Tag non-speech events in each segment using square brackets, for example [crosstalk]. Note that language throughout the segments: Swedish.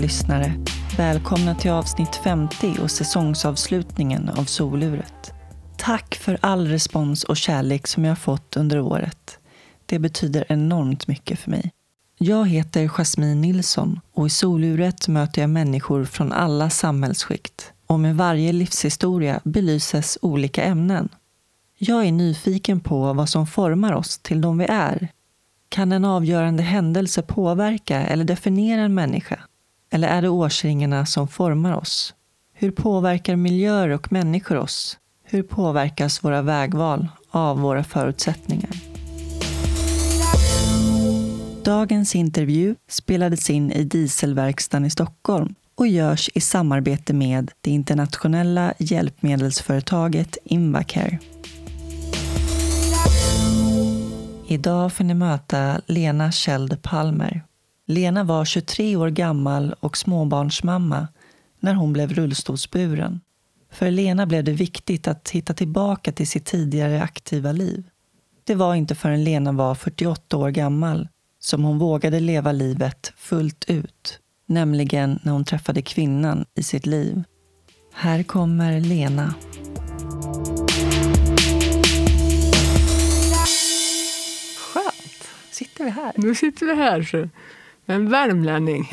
Lyssnare! Välkomna till avsnitt 50 och säsongsavslutningen av Soluret. Tack för all respons och kärlek som jag fått under året. Det betyder enormt mycket för mig. Jag heter Jasmine Nilsson och i Soluret möter jag människor från alla samhällsskikt. Och med varje livshistoria belyses olika ämnen. Jag är nyfiken på vad som formar oss till de vi är. Kan en avgörande händelse påverka eller definiera en människa? Eller är det årsringarna som formar oss? Hur påverkar miljöer och människor oss? Hur påverkas våra vägval av våra förutsättningar? Dagens intervju spelades in i dieselverkstaden i Stockholm och görs i samarbete med det internationella hjälpmedelsföretaget Invacare. Idag får ni möta Lena Kjeld Palmer. Lena var 23 år gammal och småbarnsmamma när hon blev rullstolsburen. För Lena blev det viktigt att hitta tillbaka till sitt tidigare aktiva liv. Det var inte förrän Lena var 48 år gammal som hon vågade leva livet fullt ut. Nämligen när hon träffade kvinnan i sitt liv. Här kommer Lena. Skönt. Sitter vi här. Nu sitter vi här. Så. En värmlänning.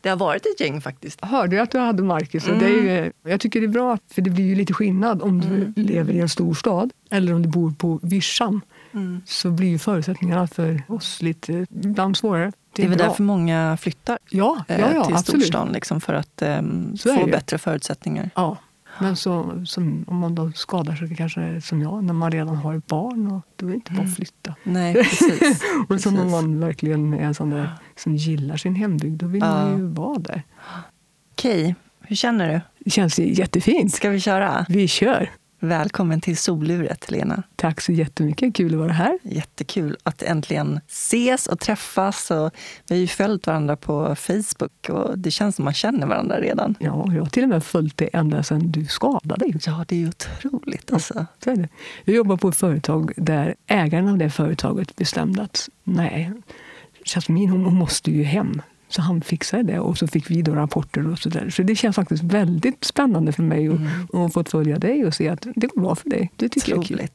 Det har varit ett gäng faktiskt. Hörde jag att du hade Marcus. Mm. Det är ju, jag tycker det är bra, för det blir ju lite skillnad om du mm. lever i en stor stad eller om du bor på vischan. Mm. Så blir ju förutsättningarna för oss lite ibland svårare. Det är, det är väl därför många flyttar ja, ja, ja, till absolut. storstan liksom, för att um, få bättre förutsättningar. Ja. Men så, som, om man då skadar sig kanske som jag, när man redan har ett barn, och då är det inte bara att flytta. Nej, [laughs] precis. och precis. som om man verkligen är en sån där som gillar sin hembygd, då vill ja. man ju vara där. Okej, hur känner du? Det känns jättefint. Ska vi köra? Vi kör! Välkommen till Soluret, Lena. Tack så jättemycket. Kul att vara här. Jättekul att äntligen ses och träffas. Och vi har ju följt varandra på Facebook och det känns som man känner varandra redan. Ja, jag har till och med följt dig ända sedan du skadade dig. Ja, det är ju otroligt. Alltså. Ja, det. Jag jobbar på ett företag där ägaren av det företaget bestämde att nej, Jasmin hon måste ju hem. Så han fixade det och så fick vi då rapporter och så där. Så det känns faktiskt väldigt spännande för mig mm. att få följa dig och se att det går bra för dig. Det tycker Troligt. jag är kul.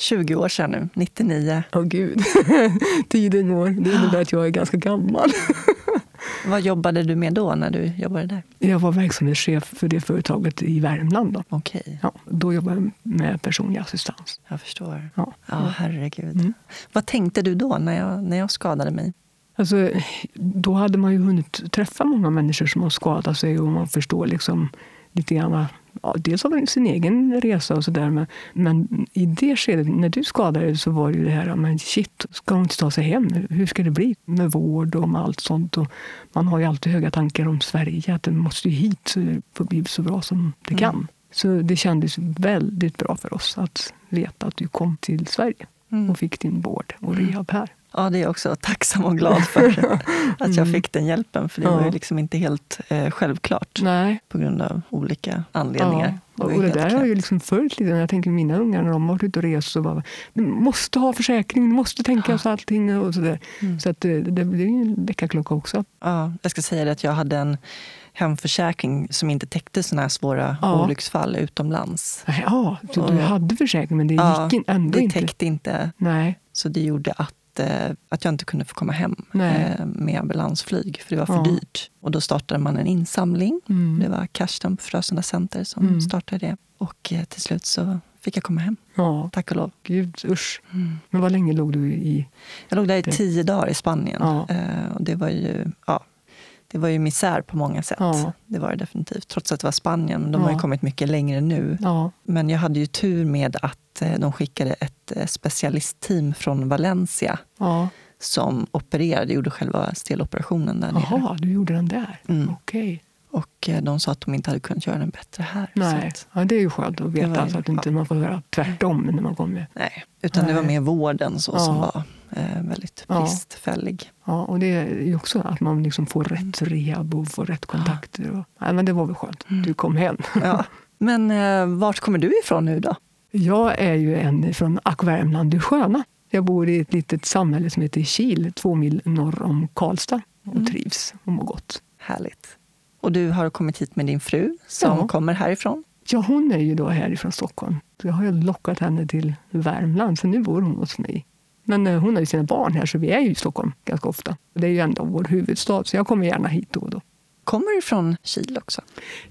20 år sedan nu, 99. Åh oh, gud, [laughs] tiden går. Det innebär att jag är ganska gammal. [laughs] Vad jobbade du med då, när du jobbade där? Jag var verksamhetschef för det företaget i Värmland. Då, okay. ja, då jobbade jag med personlig assistans. Jag förstår. Ja, ja herregud. Mm. Vad tänkte du då, när jag, när jag skadade mig? Alltså, då hade man ju hunnit träffa många människor som har skadat sig och man förstår liksom lite grann ja, dels av sin egen resa och sådär. Men, men i det skedet, när du skadade dig, så var det ju det här, men shit, ska hon inte ta sig hem? Hur ska det bli med vård och med allt sånt? Och man har ju alltid höga tankar om Sverige, att det måste ju hit det får bli så bra som det kan. Mm. Så det kändes väldigt bra för oss att veta att du kom till Sverige mm. och fick din vård och mm. rehab här. Ja, det är jag också tacksam och glad för. [laughs] att jag mm. fick den hjälpen. För det ja. var ju liksom inte helt eh, självklart. Nej. På grund av olika anledningar. Ja. Och, och det där har ju liksom följt lite. Jag tänker mina ungar när de har varit ute och rest så bara, du måste ha försäkring, du måste tänka ja. på allting. Och så där. Mm. så att det, det, det är ju en väckarklocka också. Ja, jag ska säga det att jag hade en hemförsäkring som inte täckte såna här svåra ja. olycksfall utomlands. Ja, så du hade försäkring men det ja, gick ändå inte? Det täckte inte. Nej. Så det gjorde att att jag inte kunde få komma hem Nej. Eh, med ambulansflyg, för det var för ja. dyrt. Och då startade man en insamling. Mm. Det var Karsten på Frösunda Center som mm. startade det. Och eh, till slut så fick jag komma hem. Ja. Tack och lov. Gud, usch. Mm. Men vad länge låg du i? Jag låg där i tio dagar i Spanien. Ja. Eh, och det var ju ja, det var ju misär på många sätt. Ja. Det var det definitivt. Trots att det var Spanien. De ja. har ju kommit mycket längre nu. Ja. Men jag hade ju tur med att eh, de skickade ett eh, specialistteam från Valencia som opererade, gjorde själva steloperationen där Jaha, nere. du gjorde den där? Mm. Okej. Och eh, de sa att de inte hade kunnat göra den bättre här. Nej, att, ja, det är ju skönt att veta, så att inte man får höra tvärtom när man kommer. Nej, utan Nej. det var mer vården så, som var eh, väldigt bristfällig. Ja, och det är ju också att man liksom får rätt rehab och får rätt kontakter. Och, ja, men det var väl skönt. Mm. Du kom hem. [laughs] Ja. Men eh, vart kommer du ifrån nu då? Jag är ju en från Ackvärmland, det sköna. Jag bor i ett litet samhälle som heter Kil, två mil norr om Karlstad. och mm. trivs och mår gott. Härligt. Och du har kommit hit med din fru som ja. kommer härifrån? Ja, hon är ju då härifrån Stockholm. Jag har lockat henne till Värmland, så nu bor hon hos mig. Men eh, hon har ju sina barn här, så vi är ju i Stockholm ganska ofta. Det är ju ändå vår huvudstad, så jag kommer gärna hit då och då. Kommer du från Kil också?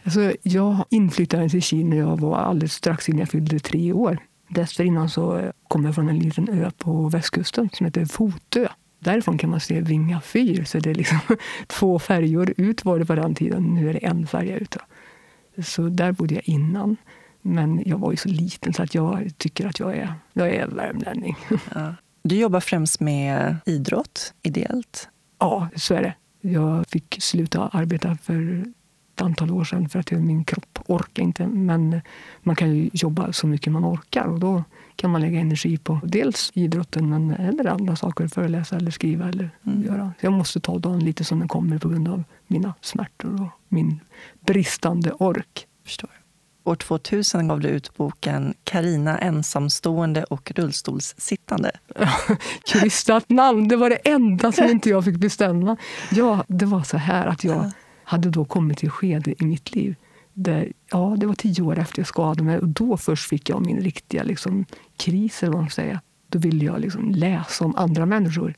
Alltså, jag inflyttade till Kil när jag var alldeles strax innan jag fyllde tre år. Dessförinnan så eh, kom jag från en liten ö på västkusten som heter Fotö. Därifrån kan man se Vinga fyr, så det är liksom [laughs] två färjor ut var det på den tiden. Nu är det en färja ut. Så där bodde jag innan. Men jag var ju så liten så att jag tycker att jag är, jag är värmlänning. [laughs] Ja. Du jobbar främst med idrott, ideellt? Ja, så är det. Jag fick sluta arbeta för ett antal år sedan för att min kropp orkar inte. Men man kan ju jobba så mycket man orkar och då kan man lägga energi på dels idrotten men eller andra saker, föreläsa eller skriva eller mm. göra. Så jag måste ta dagen lite som den kommer på grund av mina smärtor och min bristande ork. Förstår. År 2000 gav du ut boken Karina ensamstående och rullstolssittande. Krystat namn, det var det enda som inte jag fick bestämma. Ja, det var så här att jag hade då kommit till skede i mitt liv där, ja, det var tio år efter jag skadade mig och då först fick jag min riktiga liksom, kris. Eller vad man säger. Då ville jag liksom läsa om andra människor.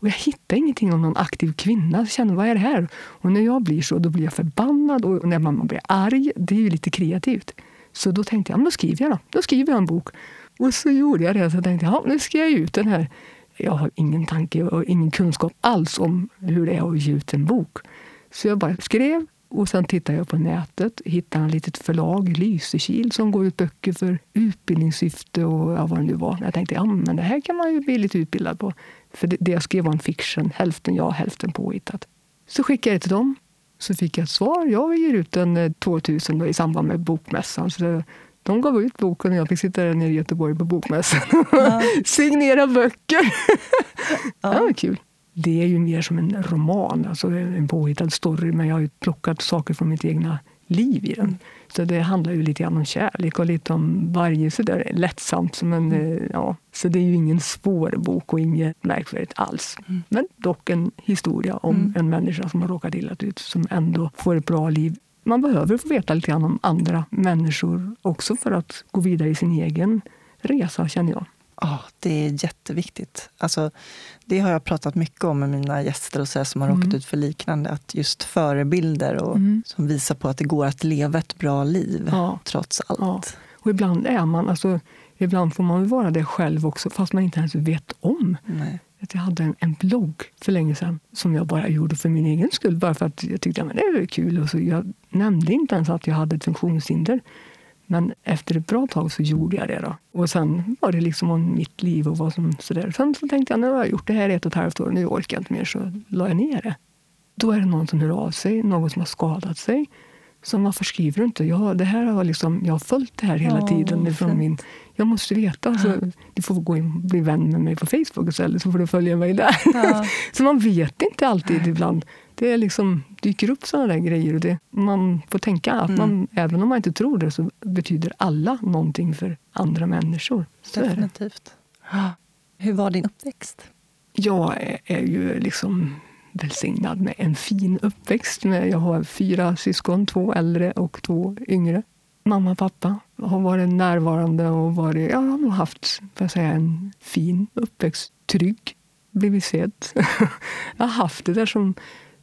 Och jag hittade ingenting om någon aktiv kvinna. Jag kände, vad är det här? Och när jag blir så, då blir jag förbannad. Och när man blir arg, det är ju lite kreativt. Så då tänkte jag, då skriver jag då. Då skriver jag en bok. Och så gjorde jag det. Så tänkte jag, ja, nu ska jag ut den här. Jag har ingen tanke och ingen kunskap alls om hur det är att ge ut en bok. Så jag bara skrev och sen tittade jag på nätet hittade ett litet förlag, Lysekil, som går ut böcker för utbildningssyfte och ja, vad det nu var. Jag tänkte ja, men det här kan man ju bli lite utbildad på. För det, det jag skrev var en fiction, hälften jag, hälften påhittat. Så skickade jag det till dem. Så fick jag ett svar. Jag ger ut den 2000 då, i samband med bokmässan. Så det, de gav ut boken och jag fick sitta där nere i Göteborg på bokmässan och ja. [laughs] signera böcker. ja. Det var kul. Det är ju mer som en roman, alltså en påhittad story. Men jag har ju plockat saker från mitt egna liv i den. Så det handlar ju lite grann om kärlek och lite om varje sådär lättsamt. Som en, mm. Eh, ja, så det är ju ingen svår bok och inget märkvärdigt alls. Mm. Men dock en historia om mm. en människa som har råkat illa ut, som ändå får ett bra liv. Man behöver få veta lite grann om andra människor också för att gå vidare i sin egen resa, känner jag. Oh, det är jätteviktigt. Alltså, det har jag pratat mycket om med mina gäster och så som har mm. råkat ut för liknande. Att just förebilder och, mm. som visar på att det går att leva ett bra liv ja. trots allt. Ja. Och ibland är man, alltså, ibland får man vara det själv också fast man inte ens vet om. Nej. Jag hade en, en blogg för länge sedan som jag bara gjorde för min egen skull. Bara för att jag tyckte att det var kul. Och så jag nämnde inte ens att jag hade ett funktionshinder. Men efter ett bra tag så gjorde jag det. Då. Och sen var det liksom om mitt liv och vad som sådär. Sen så tänkte jag, nu har jag gjort det här i ett och ett halvt år, nu orkar jag inte mer, så la jag ner det. Då är det någon som hör av sig, någon som har skadat sig. Som varför skriver du inte? Ja, det här har liksom, jag har följt det här hela tiden. Ifrån min, jag måste veta. Så du får gå in bli vän med mig på Facebook istället, så får du följa mig där. Ja. [laughs] så man vet inte alltid ibland det liksom dyker upp sådana där grejer. Och det, man får tänka att man, mm. även om man inte tror det så betyder alla någonting för andra människor. Så Definitivt. Hur var din uppväxt? Jag är, är ju liksom välsignad med en fin uppväxt. Jag har fyra syskon, två äldre och två yngre. Mamma och pappa har varit närvarande och varit, ja, har haft jag säga, en fin uppväxt. Trygg, blivit sedd. [laughs] jag har haft det där som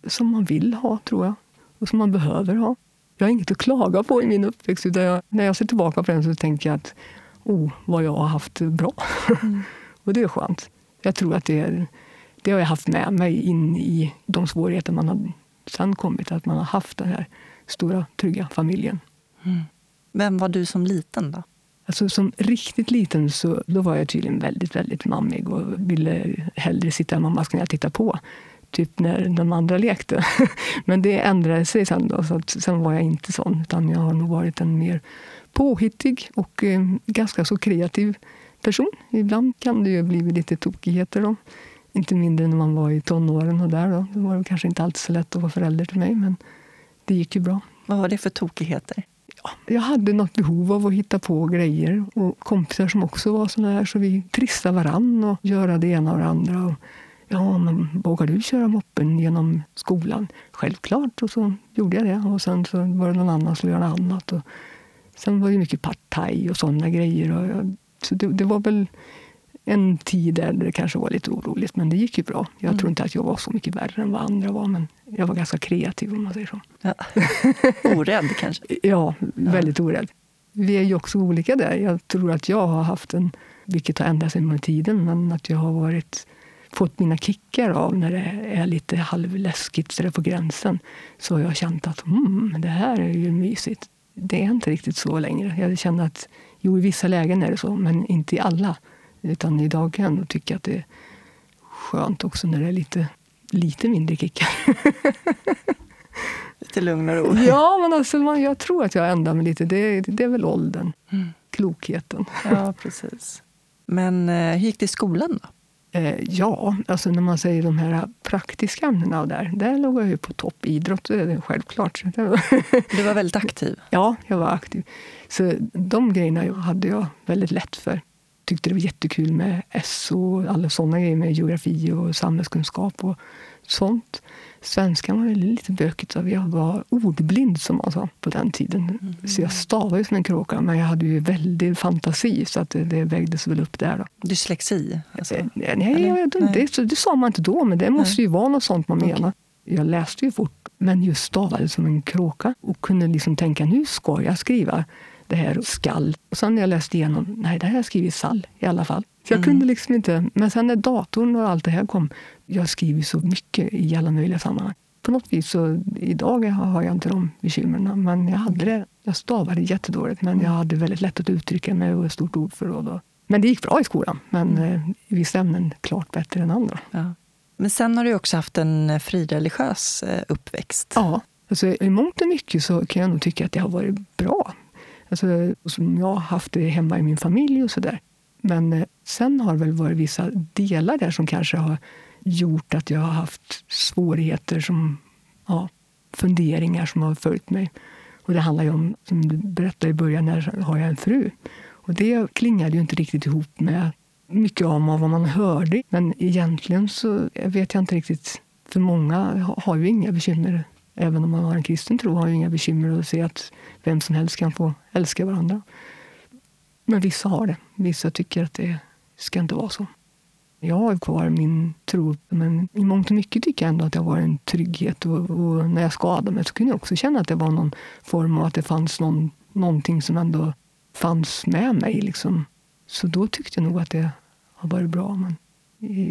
som man vill ha, tror jag. Och som man behöver ha. Jag har inget att klaga på i min uppväxt. Utan jag, när jag ser tillbaka på den så tänker jag att oh, vad jag har haft bra. Mm. [laughs] och det är skönt. Jag tror att det, det har jag haft med mig in i de svårigheter man har sen kommit. Att man har haft den här stora, trygga familjen. Mm. Vem var du som liten då? Alltså, som riktigt liten så då var jag tydligen väldigt, väldigt mammig och ville hellre sitta i mammas knä och titta på typ när de andra lekte. [laughs] Men det ändrade sig sen. Då, så att sen var jag inte sån, utan jag har nog varit en mer påhittig och eh, ganska så kreativ person. Ibland kan det ju bli lite tokigheter. Då. Inte mindre när man var i tonåren och där. Då. Det var det kanske inte alltid så lätt att vara förälder till mig, men det gick ju bra. Vad var det för tokigheter? Ja, jag hade något behov av att hitta på grejer. Och kompisar som också var såna här, så vi trissade varann och göra det ena och det andra. Och Ja, men vågar du köra moppen genom skolan? Självklart. Och så gjorde jag det. Och sen så var det någon annan som skulle göra något annat. Och sen var det mycket partaj och sådana grejer. Och jag, så det, det, var väl en tid där det kanske var lite oroligt, men det gick ju bra. Jag mm. tror inte att jag var så mycket värre än vad andra var, men jag var ganska kreativ om man säger så. Ja. [laughs] Orädd kanske? ja, väldigt ja. orädd. Vi är ju också olika där. Jag tror att jag har haft en, vilket har ändrat sig med tiden, men att jag har varit fått mina kickar av när det är lite halvläskigt så på gränsen. Så har jag känt att mm, det här är ju mysigt. Det är inte riktigt så längre. Jag känner att jo, i vissa lägen är det så, men inte i alla. Utan idag kan jag nog tycka att det är skönt också när det är lite, lite mindre kickar. [laughs] lite lugn och ro. [laughs] Ja, men alltså, man, jag tror att jag ändrar mig lite. Det, det är väl åldern. Mm. Klokheten. Ja, precis. Men eh, hur gick det i skolan då? Eh, ja, alltså när man säger de här praktiska ämnena där, där låg jag ju på topp. Idrott självklart. [laughs] Du var väldigt aktiv? Ja, jag var aktiv. Så de grejerna hade jag väldigt lätt för tyckte det var jättekul med SO och alla sådana grejer med geografi och samhällskunskap och sånt. Svenskan var lite bökigt. Så jag var ordblind som man sa på den tiden. Mm. Så jag stavade som en kråka, men jag hade ju väldig fantasi så att det, det vägdes väl upp där. Då. Dyslexi? Alltså. Eh, nej, nej, det, det, det sa man inte då, men det måste nej. ju vara något sånt man okay. menar. Jag läste ju fort, men just stavade som en kråka och kunde liksom tänka nu ska jag skriva det här skall. Och sen när jag läste igenom, nej, det här har jag skrivit sall i alla fall. Så jag mm. kunde liksom inte, men sen när datorn och allt det här kom, jag skriver så mycket i alla möjliga sammanhang. På något vis så, idag har jag inte de bekymren, men jag hade det. Jag stavade jättedåligt, men jag hade väldigt lätt att uttrycka mig och ett stort ordförråd. Men det gick bra i skolan, men eh, i vissa ämnen klart bättre än andra. Ja. Men sen har du också haft en frireligiös eh, uppväxt. Ja, alltså, i mångt och mycket så kan jag nog tycka att det har varit bra. Alltså, som jag har haft det hemma i min familj och sådär. Men eh, sen har det väl varit vissa delar där som kanske har gjort att jag har haft svårigheter, som, ja, funderingar som har följt mig. Och det handlar ju om, som du berättade i början, när har jag en fru? Och det klingade ju inte riktigt ihop med mycket av vad man hörde. Men egentligen så vet jag inte riktigt. För många har ju inga bekymmer även om man har en kristen tro, har ju inga bekymmer att se att vem som helst kan få älska varandra. Men vissa har det. Vissa tycker att det ska inte vara så. Jag har kvar min tro, men i mångt och mycket tycker jag ändå att det har varit en trygghet. Och, och, när jag skadade mig så kunde jag också känna att det var någon form av att det fanns någon, någonting som ändå fanns med mig. Liksom. Så då tyckte jag nog att det har varit bra. Men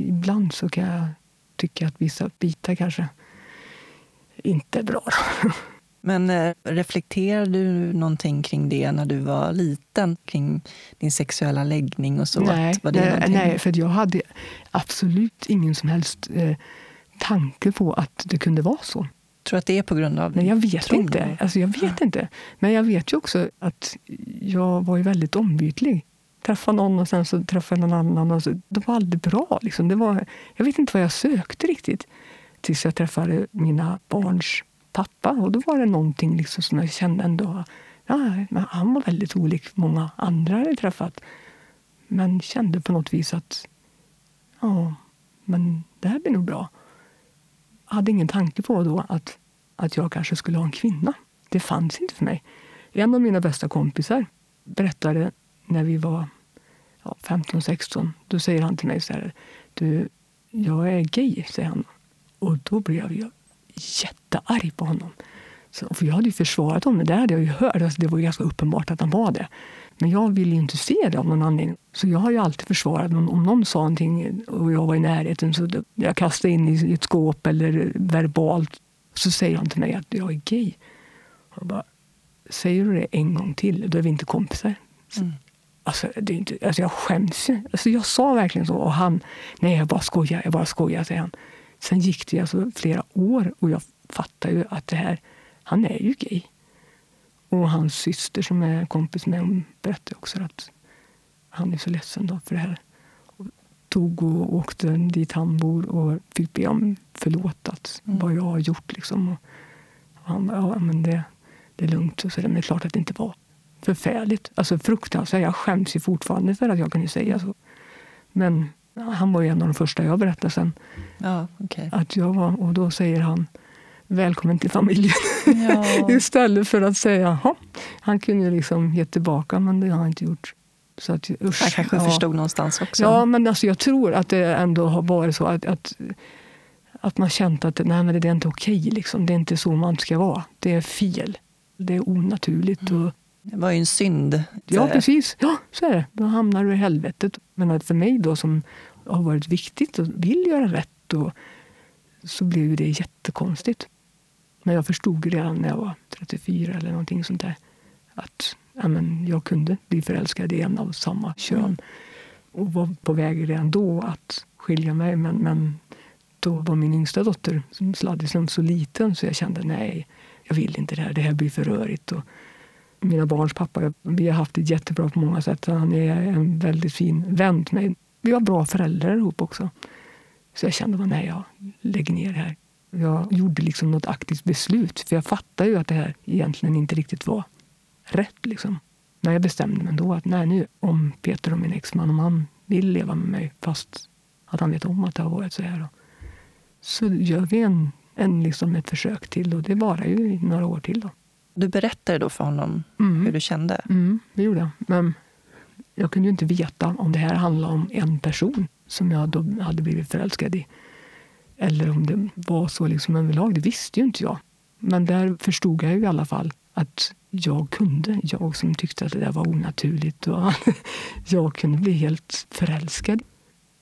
ibland så kan jag tycka att vissa bitar kanske inte bra. [laughs] Men eh, reflekterade du någonting kring det när du var liten? Kring din sexuella läggning och så? Nej, var det nej, nej, för jag hade absolut ingen som helst eh, tanke på att det kunde vara så. Tror du att det är på grund av Nej, jag vet tron? inte. Alltså, jag vet inte. Men jag vet ju också att jag var ju väldigt ombytlig. Träffade någon och sen så träffade jag någon annan. Och så, det var aldrig bra. Liksom. Det var, jag vet inte vad jag sökte riktigt tills jag träffade mina barns pappa. Och då var det någonting liksom som jag kände ändå... Ja, han var väldigt olik många andra jag träffat. Men kände på något vis att ja, men det här blir nog bra. Jag hade ingen tanke på då att, att jag kanske skulle ha en kvinna. Det fanns inte för mig. En av mina bästa kompisar berättade när vi var ja, 15-16. Då säger han till mig så här. Du, jag är gay, säger han. Och då blev jag jättearg på honom. Så, för jag hade ju försvarat honom, det hade jag ju hört. Alltså, det var ju ganska uppenbart att han var det. Men jag ville ju inte se det av någon anledning. Så jag har ju alltid försvarat honom. Om någon sa någonting och jag var i närheten så jag kastade in i ett skåp eller verbalt. Så säger han till mig att jag är gay. Och bara, säger du det en gång till, då är vi inte kompisar. Mm. Alltså, det är inte, alltså jag skäms ju. Alltså jag sa verkligen så. Och han, nej jag bara skojar, jag bara skojar, säger han. Sen gick det alltså flera år och jag fattade ju att det här, han är ju gay. Och hans syster som är kompis med honom berättade också att han är så ledsen då för det här. Och tog och åkte dit han bor och fick be om förlåt mm. vad jag har gjort. Liksom. Och han bara, ja men det, det är lugnt. Och så men det är klart att det inte var förfärligt. Alltså fruktansvärt. Jag skäms ju fortfarande för att jag kunde säga så. Men Han var ju en av de första jag berättade sen. Ja, okay. Att jag var, och då säger han välkommen till familjen. Ja. [laughs] Istället för att säga jaha, han kunde liksom ge tillbaka, men det har han inte gjort. Så att, usch, Han kanske ja. förstod någonstans också. Ja, men alltså jag tror att det ändå har varit så att, att, att man känt att nej, men det är inte okej. Liksom. Det är inte så man ska vara. Det är fel. Det är onaturligt. Och, Det var ju en synd. ja, precis. Ja, så är det. Då hamnar du i helvetet. Men för mig då som har varit viktigt och vill göra rätt och, så blev det jättekonstigt. Men jag förstod redan när jag var 34 eller någonting sånt där att ja, men jag kunde bli förälskad i en av samma kön. Mm. Och var på väg redan då att skilja mig. Men, men då var min yngsta dotter som sladdisen så liten så jag kände nej, jag vill inte det här. Det här blir för rörigt. Och mina barns pappa, vi har haft det jättebra på många sätt. Han är en väldigt fin vän till mig. Vi var bra föräldrar ihop också. Så jag kände bara, nej, jag lägger ner det här. Jag gjorde liksom något aktivt beslut. För jag fattade ju att det här egentligen inte riktigt var rätt. Liksom. Men jag bestämde mig då att nej, nu, om Peter och min exman, om han vill leva med mig fast att han vet om att det har varit så här. Då, så gör vi en, en, liksom ett försök till och det varar ju i några år till. Då. Du berättade då för honom Mm. hur du kände. Mm, det gjorde jag. Men jag kunde ju inte veta om det här handlade om en person som jag då hade blivit förälskad i. Eller om det var så liksom överlag. Det visste ju inte jag. Men där förstod jag ju i alla fall att jag kunde. Jag som tyckte att det där var onaturligt. Och [laughs] jag kunde bli helt förälskad.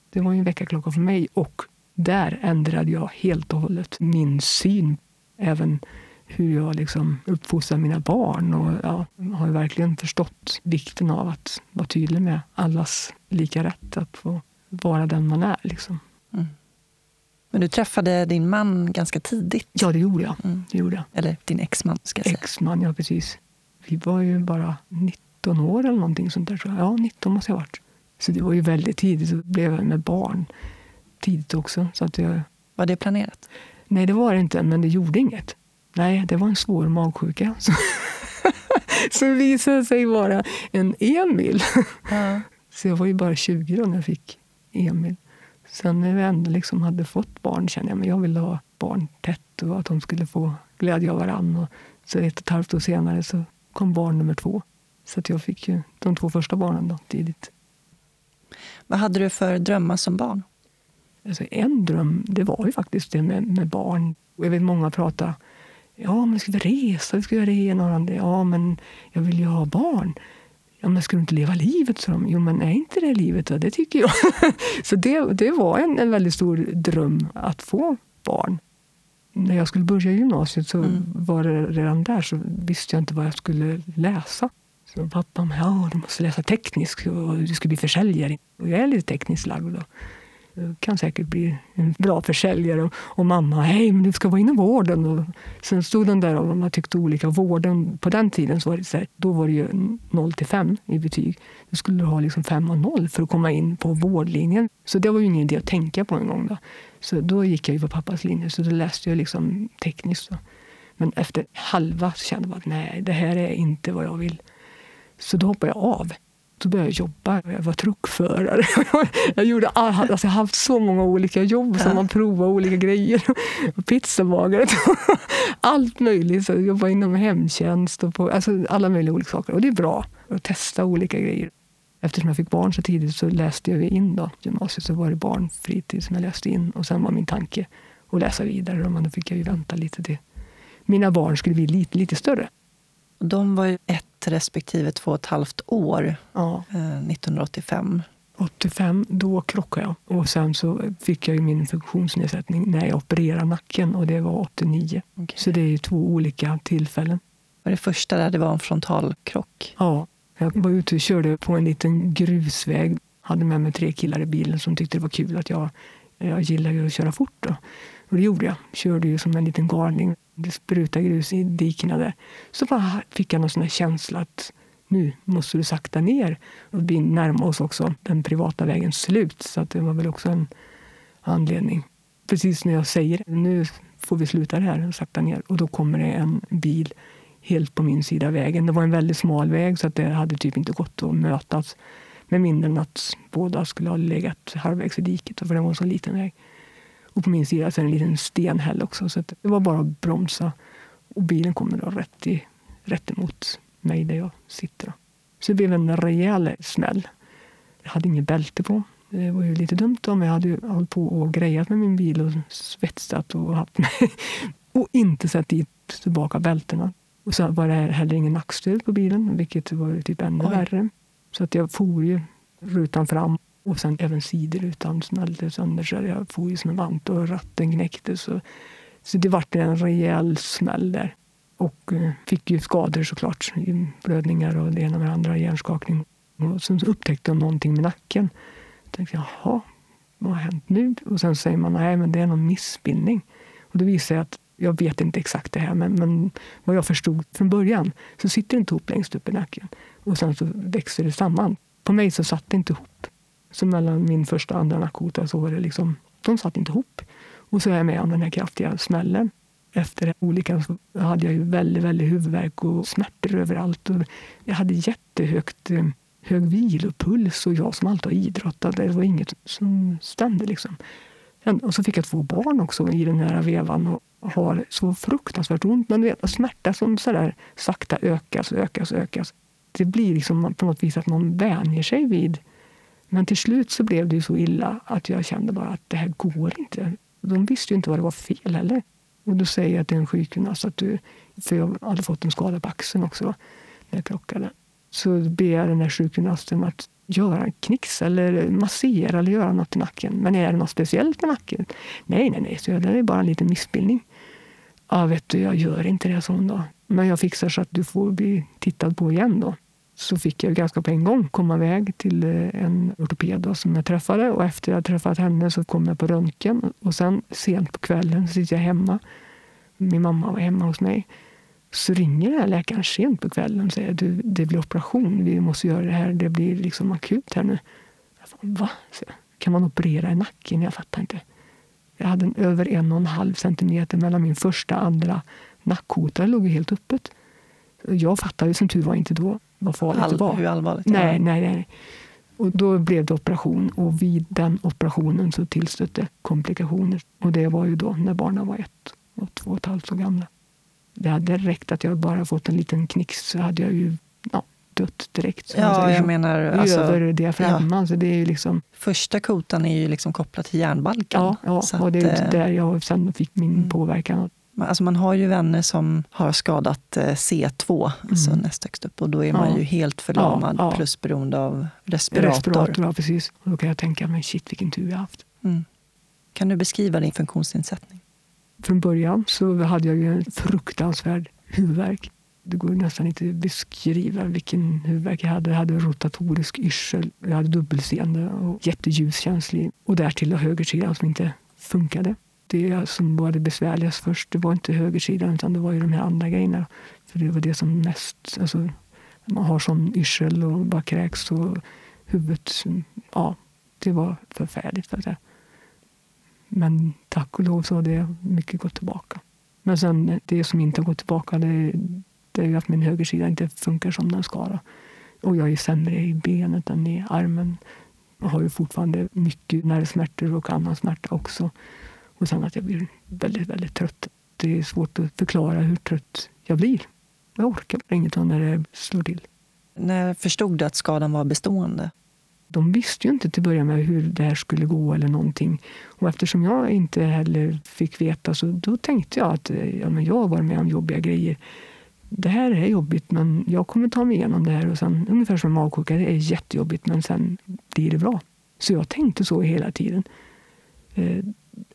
Det var ju en väckarklocka för mig. Och där ändrade jag helt och hållet min syn. Även hur jag liksom uppfostrar mina barn. Och ja, har verkligen förstått vikten av att vara tydlig med allas lika rätt att få vara den man är. Liksom. Men du träffade din man ganska tidigt. Ja, det gjorde jag. Mm. Det gjorde jag. Eller din exman, ska jag säga. Exman, ja precis. Vi var ju bara 19 år eller någonting sånt där. Ja, 19 måste jag ha varit. Så det var ju väldigt tidigt. Så blev jag med barn tidigt också. Så att jag, Var det planerat? nej, det var det inte, men det gjorde inget. Nej, det var en svår magsjuka. Som [laughs] visade sig vara en Emil. [laughs] Ja. Så jag var ju bara 20 då när jag fick Emil. Sen när vi ändå liksom hade fått barn kände jag att jag ville ha barn tätt och att de skulle få glädje av varandra. Så ett och ett halvt år senare så kom barn nummer två. Så att jag fick ju de två första barnen då, tidigt. Vad hade du för drömmar som barn? Alltså en dröm det var ju faktiskt det med, med barn. Jag vet många pratar Ja, men ska vi resa? Vi ska göra det ena och det. Ja, men jag vill ju ha barn. Ja, men ska du inte leva livet? Så de, jo, men är inte det livet? då? Det tycker jag. [laughs] så det, det var en, en väldigt stor dröm att få barn. När jag skulle börja gymnasiet så Mm. var det redan där så visste jag inte vad jag skulle läsa. Så pappa ja, du måste läsa teknisk och du ska bli försäljare. Och jag är lite tekniskt lagd. Då. Kan säkert bli en bra försäljare. Och, och mamma, hej, men du ska vara inom vården. Och sen stod den där och man tyckte olika. Vården, på den tiden så var det, så här, då var det ju 0 till 5 i betyg. Då skulle du ha liksom 5 och 0 för att komma in på vårdlinjen. Så det var ju ingen idé att tänka på en gång. Då. Så då gick jag ju på pappas linje, så då läste jag liksom tekniskt. Då. Men efter halva så kände jag att nej, det här är inte vad jag vill. Så då hoppade jag av. Så började jag jobba. Jag var truckförare. [laughs] Jag, gjorde all, alltså jag har haft så många olika jobb som man provar olika grejer. [laughs] Pizzabagare. [laughs] Allt möjligt. Så jag jobbade inom hemtjänst och på, alltså alla möjliga olika saker. Och det är bra att testa olika grejer. Eftersom jag fick barn så tidigt så läste jag in då. gymnasiet. Så var det barnfritid som jag läste in. Och sen var min tanke att läsa vidare. Men då fick jag ju vänta lite till mina barn skulle bli lite, lite större. Och de var ju ett respektive två och ett halvt år Ja. eh, 1985. 85, då krockade jag. Och sen så fick jag ju min funktionsnedsättning när jag opererade nacken och det var 89. Okej. Så det är ju två olika tillfällen. Var det första där det var en frontalkrock? Ja, jag var ute och körde på en liten grusväg. Hade med mig tre killar i bilen som tyckte det var kul att jag, jag gillar ju att köra fort. Då. Och det gjorde jag. Körde ju som en liten galning. Det sprutade grus i dikena där. Så bara fick jag någon sån här känsla att nu måste du sakta ner. Och vi närmar oss också den privata vägens slut. Så att det var väl också en anledning. Precis när jag säger nu får vi sluta det här och sakta ner. Och då kommer det en bil helt på min sida av vägen. Det var en väldigt smal väg så att det hade typ inte gått att mötas. Med mindre än att båda skulle ha legat halvvägs i diket, för det var en så liten väg. Och på min sida så är det en liten stenhäll också. Så det var bara att bromsa. Och bilen kommer då rätt, i, rätt emot mig där jag sitter. Så det blev en rejäl smäll. Jag hade inget bälte på. Det var ju lite dumt om jag hade hållit på och grejat med min bil och svetsat och haft [laughs] mig. och inte satt dit tillbaka bältena. Och så var det heller ingen nackstöd på bilen, vilket var typ ännu Oj. värre. Så att jag for ju rutan fram och sen även sidorutan smällde sönder så jag for ju som en vant och ratten knäcktes. Så, så det vart en rejäl smäll där. Och eh, fick ju skador såklart. Blödningar och det ena med det andra, hjärnskakning. Och sen upptäckte de någonting med nacken. Jag tänkte jaha, vad har hänt nu? Och sen säger man nej, men det är någon missbildning. Och det visar att jag vet inte exakt det här, men, men vad jag förstod från början så sitter det inte ihop längst upp i nacken. Och sen så växer det samman. På mig så satt det inte ihop. Så mellan min första och andra nackkota så var det liksom, de satt inte ihop. Och så är jag med om den här kraftiga smällen. Efter olyckan så hade jag ju väldigt, väldigt huvudvärk och smärtor överallt. Och jag hade jättehögt eh, hög vilopuls och jag som alltid har idrottat, det var inget som stämde. Liksom. Och så fick jag två barn också i den här vevan och har så fruktansvärt ont. Men vet, smärta som så där sakta ökas och ökas och ökas. Det blir liksom på något vis att man vänjer sig vid. Men till slut så blev det så illa att jag kände bara att det här går inte. De visste ju inte vad det var fel heller. Och då säger jag till en sjukgymnast att du, för jag hade fått en skada på axeln också när jag krockade. Så ber jag den här sjukgymnasten att göra en knix eller massera eller göra något i nacken. Men är det något speciellt med nacken? Nej, nej, nej, så det är bara en liten missbildning. Ja, vet du, jag gör inte det, så då. Men jag fixar så att du får bli tittad på igen då. Så fick jag ganska på en gång komma iväg till eh, en ortoped då, som jag träffade. Och efter jag träffat henne så kom jag på röntgen. Och sen sent på kvällen så sitter jag hemma. Min mamma var hemma hos mig. Så ringer den här läkaren sent på kvällen och säger att det blir operation. Vi måste göra det här. Det blir liksom akut här nu. Jag bara, Va? Kan man operera i nacken? Jag fattar inte. Jag hade en över en och en halv centimeter mellan min första och andra nackkota. Det låg helt öppet. Jag fattade som tur var inte då vad farligt All, det var. Hur allvarligt? Nej, nej, nej. Och då blev det operation och vid den operationen så tillstötte komplikationer. Och det var ju då när barnen var ett och två och ett halvt år gamla. Det hade räckt att jag bara fått en liten knix så hade jag ju ja, dött direkt. Ja, jag menar... Alltså, över diafragman. Ja. Så det är ju liksom, Första kotan är ju liksom kopplad till hjärnbalken. Ja, ja och det är att, där jag sen fick min mm. påverkan. Alltså man har ju vänner som har skadat eh, C2, mm. alltså näst högst upp. Och då är man ja. ju helt förlamad ja, ja. plus beroende av respirator. Respirator, ja precis. Och då kan jag tänka mig, shit vilken tur jag haft. Mm. Kan du beskriva din funktionsnedsättning? Från början så hade jag ju en fruktansvärd huvudvärk. Det går nästan inte att beskriva vilken huvudvärk jag hade. Jag hade rotatorisk yrsel, jag hade dubbelseende och jätteljuskänslig. Och därtill högersidan som inte funkade. Det som var det besvärligast först, det var inte högersidan utan det var ju de här andra grejerna. För det var det som mest... Alltså, man har sån yrsel och bara kräks och huvudet... Ja, det var förfärligt. För det. Men tack och lov så har det mycket gått tillbaka. Men sen det som inte har gått tillbaka det, det är att min högersida inte funkar som den ska. Och jag är sämre i benet än i armen. Jag har ju fortfarande mycket nervsmärtor och annan smärta också. Och sen att jag blir väldigt, väldigt trött. Det är svårt att förklara hur trött jag blir. Jag orkar inget när det slår till. När förstod du att skadan var bestående? de visste ju inte till att börja med hur det här skulle gå eller någonting. Och eftersom jag inte heller fick veta så då tänkte jag att ja, men jag varit med om jobbiga grejer. Det här är jobbigt men jag kommer ta mig igenom det här. Och sen, ungefär som magsjuka, det är jättejobbigt men sen blir det bra. Så jag tänkte så hela tiden.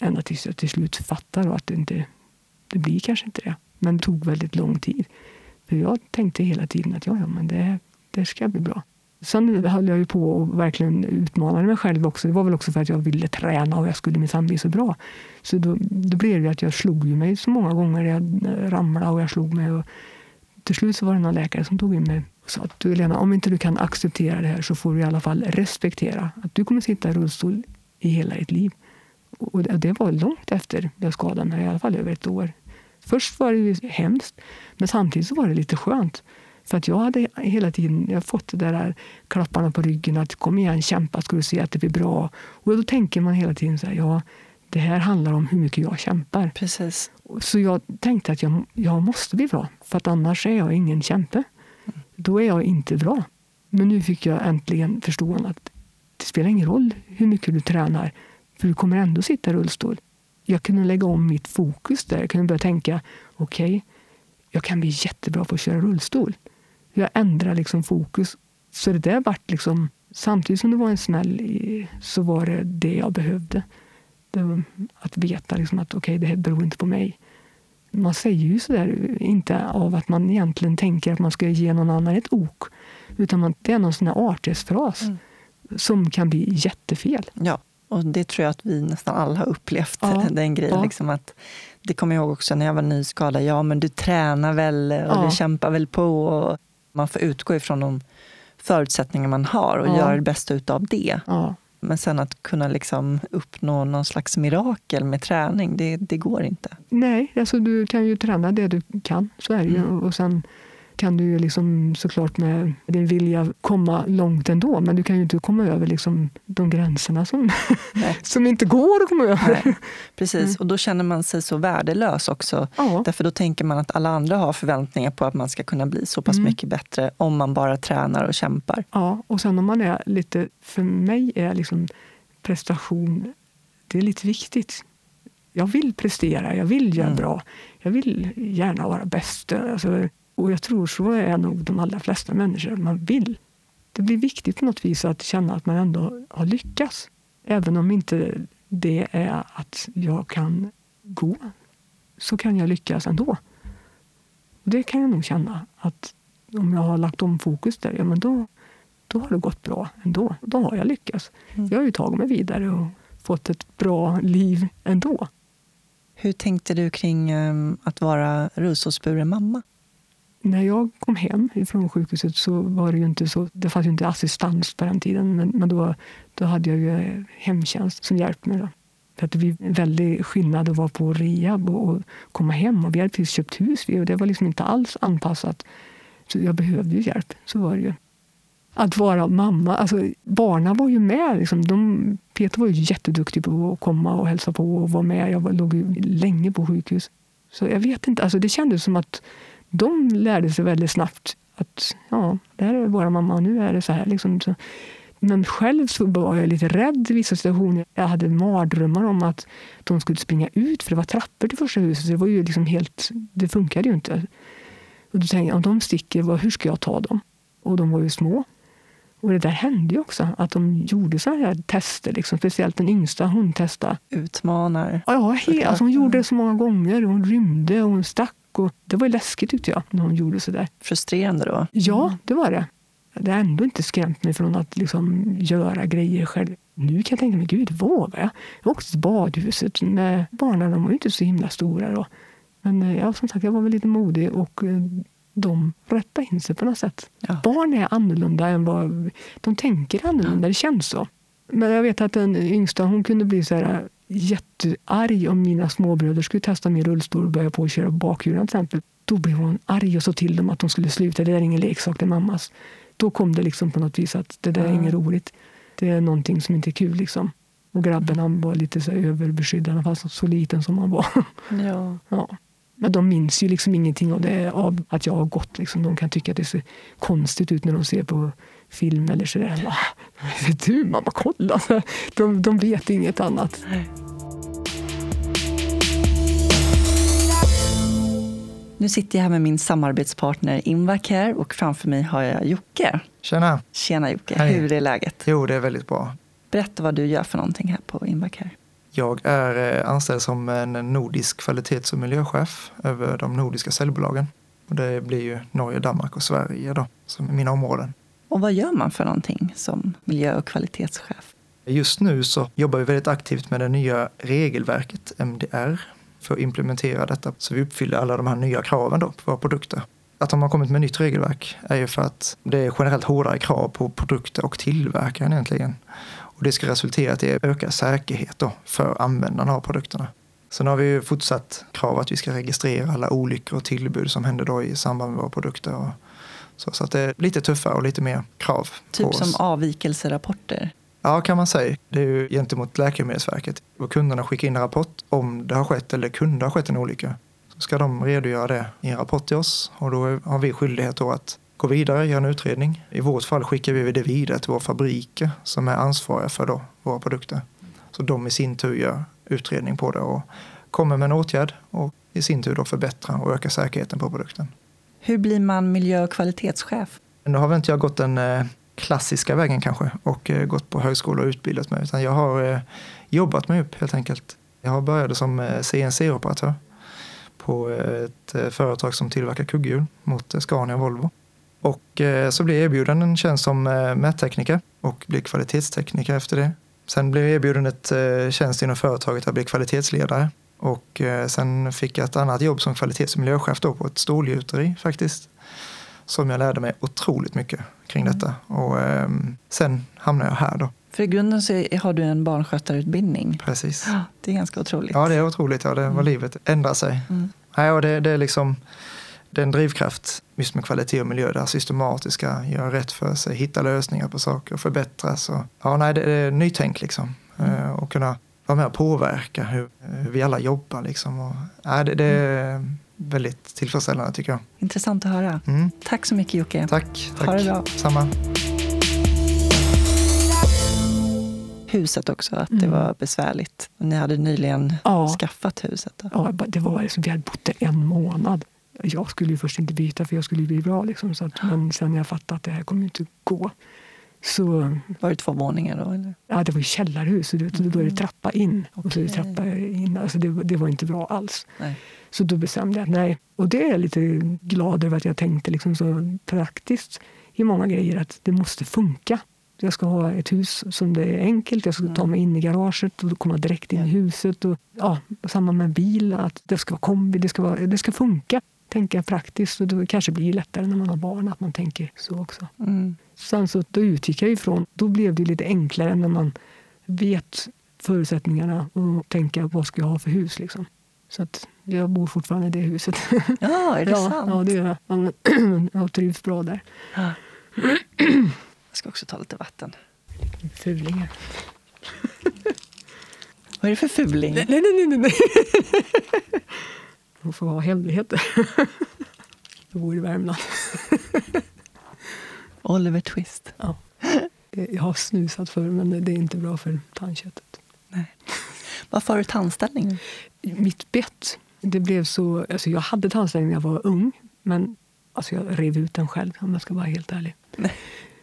Ända tills jag till slut fattade att det inte det blir kanske inte det. Men det tog väldigt lång tid. För jag tänkte hela tiden att ja, ja men det, det ska bli bra. Sen höll jag ju på och verkligen utmanade mig själv också. Det var väl också för att jag ville träna och jag skulle minsann bli så bra. Så då, då blev det att jag slog mig så många gånger. Jag ramlade och jag slog mig. Och till slut så var det någon läkare som tog in mig och sa att du Lena, om inte du kan acceptera det här så får du i alla fall respektera att du kommer sitta i rullstol i hela ditt liv. Och det var långt efter jag skadade mig, i alla fall över ett år. Först var det hemskt, men samtidigt så var det lite skönt. För att jag hade hela tiden jag fått det där klapparna på ryggen att kom igen, kämpa, ska du se att det blir bra. Och då tänker man hela tiden så här, ja, det här handlar om hur mycket jag kämpar. Precis. Så jag tänkte att jag, jag måste bli bra, för att annars är jag ingen kämpe. Då är jag inte bra. Men nu fick jag äntligen förstå att det spelar ingen roll hur mycket du tränar, för du kommer ändå sitta i rullstol. Jag kunde lägga om mitt fokus där. Jag kunde börja tänka, okej, okay, jag kan bli jättebra på att köra rullstol. Jag ändrar liksom fokus. Så det där vart liksom, samtidigt som det var en smäll, så var det det jag behövde. Det att veta liksom att okej, okay, det här beror inte på mig. Man säger ju sådär, inte av att man egentligen tänker att man ska ge någon annan ett ok. Utan man, det är någon sån här artighetsfras mm. som kan bli jättefel. Ja, och det tror jag att vi nästan alla har upplevt. Ja, [laughs] den grejen. Ja. Liksom att, det kommer jag ihåg också när jag var nyskadad. Ja, men du tränar väl och ja. du kämpar väl på. Och man får utgå ifrån de förutsättningar man har och ja. göra det bästa utav det. Ja. Men sen att kunna liksom uppnå någon slags mirakel med träning, det, det går inte. Nej, alltså du kan ju träna det du kan, så är det ju. Mm. Och sen kan du ju liksom såklart med din vilja komma långt ändå. Men du kan ju inte komma över liksom de gränserna som, [laughs] som inte går att komma över. Nej, precis, mm. och då känner man sig så värdelös också. Ja. Därför då tänker man att alla andra har förväntningar på att man ska kunna bli så pass mm. mycket bättre om man bara tränar och kämpar. Ja, och sen om man är lite... För mig är liksom prestation det är lite viktigt. Jag vill prestera, jag vill göra mm. bra. Jag vill gärna vara bäst. Alltså, och jag tror så är nog de allra flesta människor. Man vill. Det blir viktigt på något vis att känna att man ändå har lyckats. Även om inte det är att jag kan gå, så kan jag lyckas ändå. Och det kan jag nog känna. att Om jag har lagt om fokus där, ja men då, då har det gått bra ändå. Då har jag lyckats. Mm. Jag har ju tagit mig vidare och fått ett bra liv ändå. Hur tänkte du kring um, att vara rullstolsburen mamma? När jag kom hem från sjukhuset så var det ju inte så, det fanns ju inte assistans på den tiden, men, men då, då hade jag ju eh, hemtjänst som hjälpte mig. Då. För att det blev en väldig skillnad att vara på rehab och, och komma hem. Och vi hade precis köpt hus och det var liksom inte alls anpassat. Så jag behövde ju hjälp, så var det ju. Att vara mamma, alltså barnen var ju med. Liksom. De, Peter var ju jätteduktig på att komma och hälsa på och vara med. Jag låg ju länge på sjukhus. Så jag vet inte, alltså det kändes som att de lärde sig väldigt snabbt att ja, det här är vår mamma och nu är det så här. Liksom. Men själv så var jag lite rädd i vissa situationer. Jag hade mardrömmar om att de skulle springa ut, för det var trappor till första huset. Så det var ju liksom helt, det funkade ju inte. Och då tänkte jag, om de sticker, hur ska jag ta dem? Och de var ju små. Och det där hände ju också, att de gjorde så här tester. Liksom. Speciellt den yngsta, hon testade. Utmanar. Ja, helt, alltså hon gjorde det så många gånger. Hon rymde och hon stack och det var läskigt tyckte jag, när hon gjorde så där. Frustrerande då? Ja, det var det. Det har ändå inte skrämt mig från att liksom göra grejer själv. Nu kan jag tänka mig, gud vågar jag? Jag åkte till badhuset med barnen, de var ju inte så himla stora då. Men eh, ja, som sagt, jag var väl lite modig och eh, de rättade in sig på något sätt. Ja. Barn är annorlunda än vad... De tänker annorlunda, ja. det känns så. Men jag vet att den yngsta hon kunde bli så här jättearg om mina småbröder skulle testa min rullstol och börja på att köra bakhjulen till exempel. Då blev hon arg och sa till dem att de skulle sluta. Det där är ingen leksak, det är mammas. Då kom det liksom på något vis att det där är inget roligt. Det är någonting som inte är kul. Liksom. Och grabben han var lite så överbeskyddande fast så liten som han var. [laughs] Ja. ja. Men de minns ju liksom ingenting av det, av att jag har gått. Liksom. De kan tycka att det ser konstigt ut när de ser på film eller sådär. [laughs] Du mamma, kolla! [laughs] De, de vet inget annat. Nu sitter jag här med min samarbetspartner Invacare och framför mig har jag Jocke. Tjena! Tjena Jocke, Hej. hur är läget? Jo, det är väldigt bra. Berätta vad du gör för någonting här på Invacare. Jag är eh, anställd som en nordisk kvalitets och miljöchef över de nordiska säljbolagen. Och det blir ju Norge, Danmark och Sverige då, som är mina områden. Och vad gör man för någonting som miljö och kvalitetschef? Just nu så jobbar vi väldigt aktivt med det nya regelverket MDR för att implementera detta så vi uppfyller alla de här nya kraven då på våra produkter. Att de har kommit med nytt regelverk är ju för att det är generellt hårdare krav på produkter och tillverkaren egentligen. Och det ska resultera i ökad säkerhet då för användarna av produkterna. Sen har vi fortsatt krav att vi ska registrera alla olyckor och tillbud som händer då i samband med våra produkter. Och så, så att det är lite tuffare och lite mer krav Typ på som oss. avvikelserapporter. Ja, kan man säga. Det är ju gentemot Läkemedelsverket. Och kunderna skickar in en rapport om det har skett eller kunde ha skett en olycka. Så ska de redogöra det i en rapport till oss och då har vi skyldighet då att gå vidare, göra en utredning. I vårt fall skickar vi det vidare till våra fabriker som är ansvariga för då våra produkter. Så de i sin tur gör utredning på det och kommer med en åtgärd och i sin tur då förbättra och öka säkerheten på produkten. Hur blir man miljö och kvalitetschef? Nu har väl inte jag gått den eh, klassiska vägen kanske och eh, gått på högskola och utbildat mig utan jag har eh, jobbat mig upp helt enkelt. Jag började som CNC-operatör på ett företag som tillverkar kugghjul mot Scania och Volvo. Och så blev jag erbjuden en tjänst som mättekniker och blev kvalitetstekniker efter det. Sen blev jag erbjuden ett tjänst inom företaget att bli kvalitetsledare och sen fick jag ett annat jobb som kvalitets och miljöchef då på ett stålgjuteri faktiskt som jag lärde mig otroligt mycket kring Mm. detta. Och eh, sen hamnade jag här då. För i grunden så har du en barnskötarutbildning. Precis. Det är ganska otroligt. Ja, det är otroligt. Ja, det var Mm. livet ändrar sig. Mm. Nej, och det, det är liksom det är en drivkraft just med kvalitet och miljö. Det här systematiska, göra rätt för sig, hitta lösningar på saker och förbättras. Och, ja, nej, det är nytänk liksom. Mm. Eh, och kunna vara med och påverka hur, hur vi alla jobbar liksom. Och, nej, det, det är väldigt tillfredsställande tycker jag. Intressant att höra. Mm. Tack så mycket Jocke. Tack, tack. Ha det bra. Samma. Huset också, att det Mm. var besvärligt. Och ni hade nyligen Ja. skaffat huset. Då. Ja, det var liksom, vi hade bott där en månad. Jag skulle ju först inte byta för jag skulle ju bli bra. Liksom, så att, men sen jag fattade att det här kommer inte gå. Så Var det två våningar då? Eller? ja, det var ju källarhus, det, då är det trappa in. Och så Okej. trappa in. Alltså det, det var inte bra alls. Nej. Så då bestämde jag att nej. Och det är jag lite glad över att jag tänkte liksom så praktiskt i många grejer att det måste funka. Jag ska ha ett hus som det är enkelt. Jag ska ta mig in i garaget och komma direkt in i huset. Och, ja, samma med bil, att det ska vara kombi, det ska, vara, det ska funka. Tänka praktiskt och det kanske blir lättare när man har barn att man tänker så också. Mm. Sen så då utgick jag ifrån, då blev det lite enklare när man vet förutsättningarna och tänka vad ska jag ha för hus. Liksom. Så att jag bor fortfarande i det huset. Ja, är det [laughs] ja, sant? ja, det gör jag. Ja, Jag trivs bra där. Ja. [clears throat] Jag ska också ta lite vatten. Fulingar. Vad är det för fuling? Nej, nej, nej. nej, nej. [laughs] Man får ha hemligheter. [laughs] Jag bor i Värmland. Oliver Twist. Ja. Jag har snusat förr, men det är inte bra för tandköttet. Varför har du tandställning? Mitt bett, det blev så... Alltså jag hade tandställning när jag var ung, men alltså jag rev ut den själv om jag ska vara helt ärlig. Nej.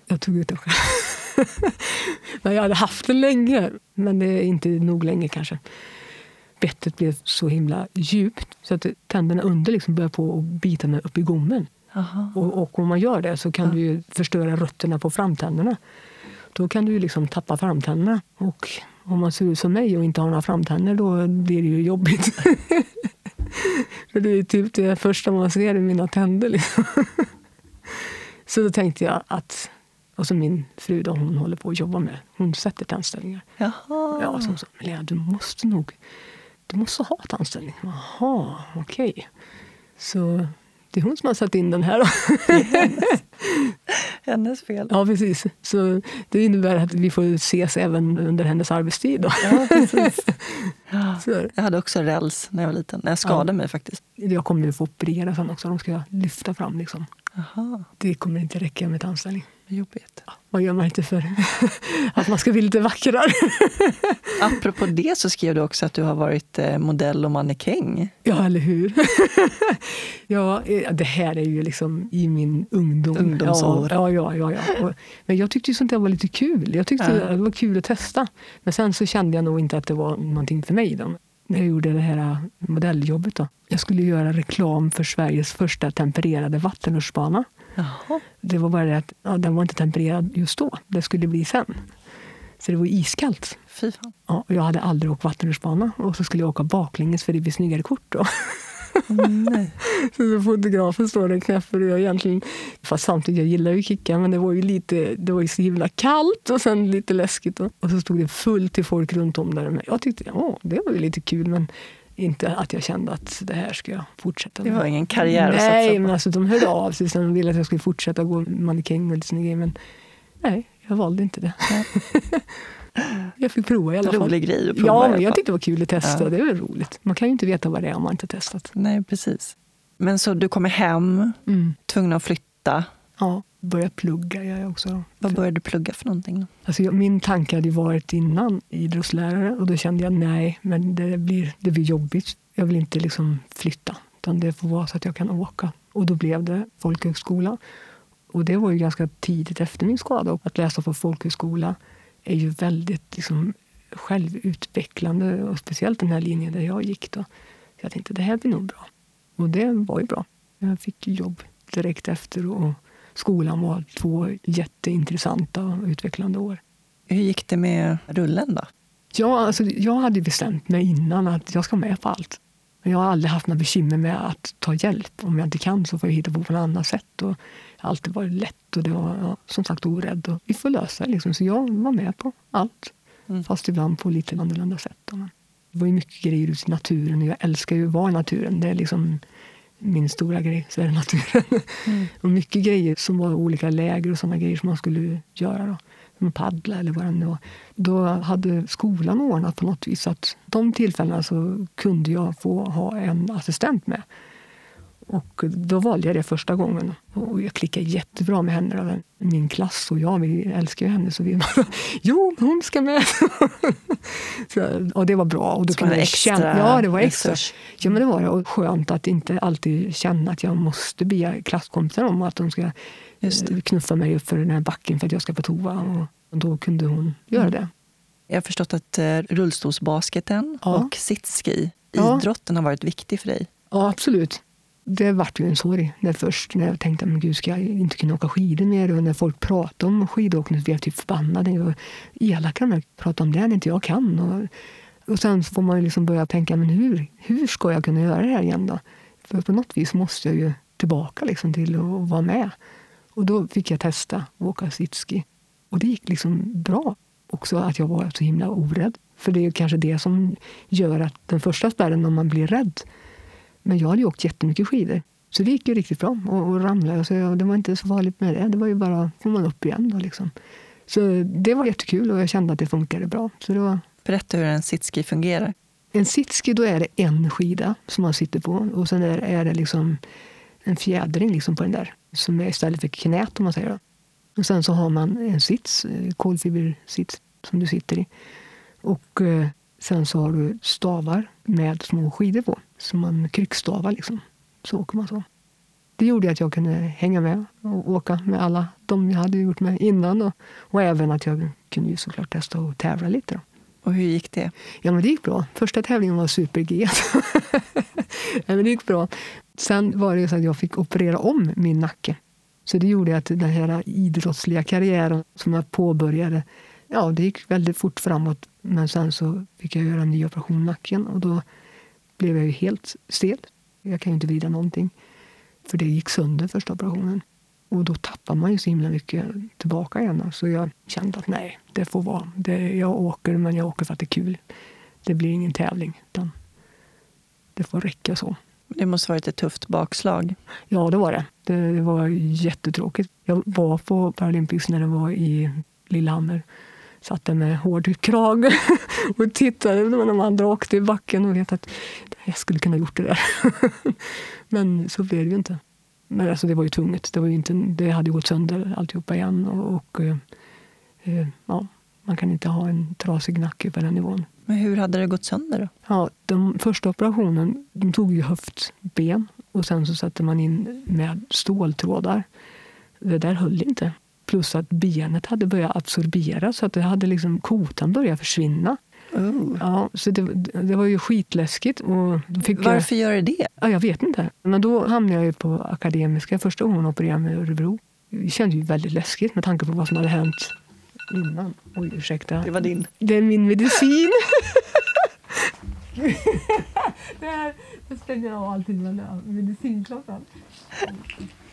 Jag tog ut den själv. [laughs] men jag hade haft den länge, men det är inte nog länge kanske. Bettet blev så himla djupt så att tänderna under liksom började på att bita mig upp i gommen. Och, och om man gör det så kan Ja. du förstöra rötterna på framtänderna. Då kan du ju liksom tappa framtänderna. Och om man ser ut som mig och inte har några framtänder då blir det ju jobbigt. [laughs] För det är typ det första man ser i mina tänder. Liksom. [laughs] Så då tänkte jag att, och så min fru då, hon håller på att jobba med, hon sätter tandställningar. Jaha. Ja, så hon sa, Lea, du måste nog, du måste ha tandställning. Jaha, okej. Så det är hon som har satt in den här. Då. [laughs] Hennes fel. Ja, precis. Så det innebär att vi får ses även under hennes arbetstid. Då. Ja, precis. [laughs] Ja. Jag hade också räls när jag var liten. Jag skadade mig faktiskt. jag kommer ju få operera sen också. De ska lyfta fram. Liksom. Jaha, Det kommer inte räcka med tandställning. vad jobbigt. Vad gör man inte för [laughs] att man ska bli lite vackrare? [laughs] Apropå det så skrev du också att du har varit eh, modell och mannekäng. Ja, eller hur? [laughs] ja, eh, det här är ju liksom i min ungdom. Ungdomsår. Ja, ja, ja. ja, men jag tyckte ju sånt där var lite kul. Jag tyckte Ja. det var kul att testa. Men sen så kände jag nog inte att det var någonting för mig. Då. När jag gjorde det här eh, modelljobbet. Då. Jag skulle göra reklam för Sveriges första tempererade vattenrutschbana. Jaha. Det var bara det att ja, den var inte tempererad just då. Det skulle bli sen. Så det var iskallt. Fy fan. Ja, och jag hade aldrig åkt vattenrutschbana och så skulle jag åka baklänges för det blir snyggare kort då. Nej. [laughs] Så fotografen står där knäpper och jag egentligen... Fast samtidigt, jag gillar ju kicka men det var ju lite, det var ju så himla kallt och sen lite läskigt. Och, och så stod det fullt till folk runt om där. Men jag tyckte, ja, det var ju lite kul men inte att jag kände att det här ska jag fortsätta med. Det var ingen karriär att Nej, satsa på. men alltså, de hörde av sig och ville att jag skulle fortsätta gå mannekäng och lite såna grejer. Men nej, jag valde inte det. [laughs] jag fick prova i alla fall. Rolig grej att prova. Ja, men jag tyckte det var kul att testa. Ja. Det väl roligt. Man kan ju inte veta vad det är om man inte har testat. Nej, precis. Men så du kommer hem, Mm. tvungen att flytta. Ja, börja plugga jag också. Vad började du plugga för någonting? Då? Alltså jag, min tanke hade varit innan idrottslärare och då kände jag nej, men det blir, det blir jobbigt. Jag vill inte liksom flytta, utan det får vara så att jag kan åka. Och då blev det folkhögskola. Och det var ju ganska tidigt efter min skada. Att läsa på folkhögskola är ju väldigt liksom, självutvecklande och speciellt den här linjen där jag gick. Då. Så jag tänkte det här blir nog bra. Och det var ju bra. Jag fick jobb direkt efter och skolan var två jätteintressanta och utvecklande år. Hur gick det med rullen då? Ja, alltså, jag hade bestämt mig innan att jag ska med på allt. Men jag har aldrig haft några bekymmer med att ta hjälp. Om jag inte kan så får jag hitta på något annat sätt. Och jag har alltid varit lätt och det var ja, som sagt orädd. Och vi får lösa det. Liksom. Så jag var med på allt. Mm. Fast ibland på lite annorlunda sätt. Det var ju mycket grejer ute i naturen. och Jag älskar ju att vara i naturen. Det är liksom min stora grej. Så är det naturen. och mycket grejer som var olika läger och sådana grejer som man skulle göra. Då. Som paddla eller vad det nu var. Då hade skolan ordnat på något vis att de tillfällena så kunde jag få ha en assistent med. Och då valde jag det första gången. Och jag klickade jättebra med henne. Min klass och jag, vi älskar ju henne. Så vi bara, [laughs] jo, hon ska med. [laughs] så, och det var bra. Och då Som kunde jag extra känna, ja, det var extra. resurs. Ja, men det var det. Och skönt att inte alltid känna att jag måste be klasskompisar om att de ska eh, knuffa mig upp för den här backen för att jag ska på toa. Och, då kunde hon göra Mm. det. Jag har förstått att eh, rullstolsbasketen Ja. och sitski, Ja. idrotten har varit viktig för dig. Ja, absolut. Det vart ju en sorg när först när jag tänkte men gud, ska jag inte kunna åka skidor mer? Och när folk pratade om skidåkning så blev jag typ förbannad. Jag var elaka när jag pratade om det när inte jag kan. Och, och sen så får man ju liksom börja tänka, men hur, hur ska jag kunna göra det här igen då? För på något vis måste jag ju tillbaka liksom till att vara med. Och då fick jag testa att åka sitski. Och det gick liksom bra. Också att jag var så himla orädd. För det är ju kanske det som gör att den första spärren, om man blir rädd. Men jag hade ju åkt jättemycket skidor. Så det gick ju riktigt bra. Och, och ramlade. Så jag, det var inte så farligt med det. Det var ju bara får man upp igen. Då, liksom. Så det var jättekul och jag kände att det funkade bra. Så det var, Berätta hur en sitski fungerar. en sitski då är det en skida som man sitter på. Och sen är, är det liksom en fjädring liksom på den där. Som är istället för knät om man säger. Då. Och sen så har man en sits, eh, kolfibersits som du sitter i. Och eh, sen så har du stavar med små skidor på. Som man kryckstavar liksom. Så åker man så. Det gjorde att jag kunde hänga med och åka med alla de jag hade gjort med innan. Och, och även att jag kunde ju såklart testa att tävla lite. Då. Och hur gick det? Ja, men det gick bra. Första tävlingen var super-G. [laughs] ja, men det gick bra. Sen var det så att jag fick operera om min nacke. Så det gjorde att den här idrottsliga karriären som jag påbörjade, ja, det gick väldigt fort framåt. Men sen så fick jag göra en ny operation i nacken och då blev jag ju helt stel. Jag kan ju inte vrida någonting. För det gick sönder första operationen. Och då tappar man ju så himla mycket tillbaka igen. Så jag kände att nej, det får vara. Det, jag åker, men jag åker för att det är kul. Det blir ingen tävling. Utan det får räcka så. Det måste varit ett tufft bakslag. Ja, det var det. Det, det var jättetråkigt. Jag var på Paralympics när det var i Lillehammer. Satt där med hård krage [laughs] och tittade när de andra åkte i backen och vet att jag skulle kunna gjort det där. [laughs] Men så blev det ju inte. Men alltså det var ju tvunget. Det, var ju inte, det hade gått sönder alltihopa igen. Och, och eh, eh, ja, man kan inte ha en trasig nacke på den nivån. Men hur hade det gått sönder då? Ja, den första operationen de tog ju höftben och sen så satte man in med ståltrådar. Det där höll inte. Plus att benet hade börjat absorbera så att det hade liksom, kotan börjat försvinna. Oh. Ja, så det, det var ju skitläskigt. Och Varför gör det det? Jag, ja, jag vet inte. Men då hamnade jag på Akademiska första gången jag opererade mig i Örebro. Det kändes ju väldigt läskigt med tanke på vad som hade hänt innan. Oj, ursäkta. Det var din. Det är min medicin. [laughs] det här jag stänger av allting med medicinklockan.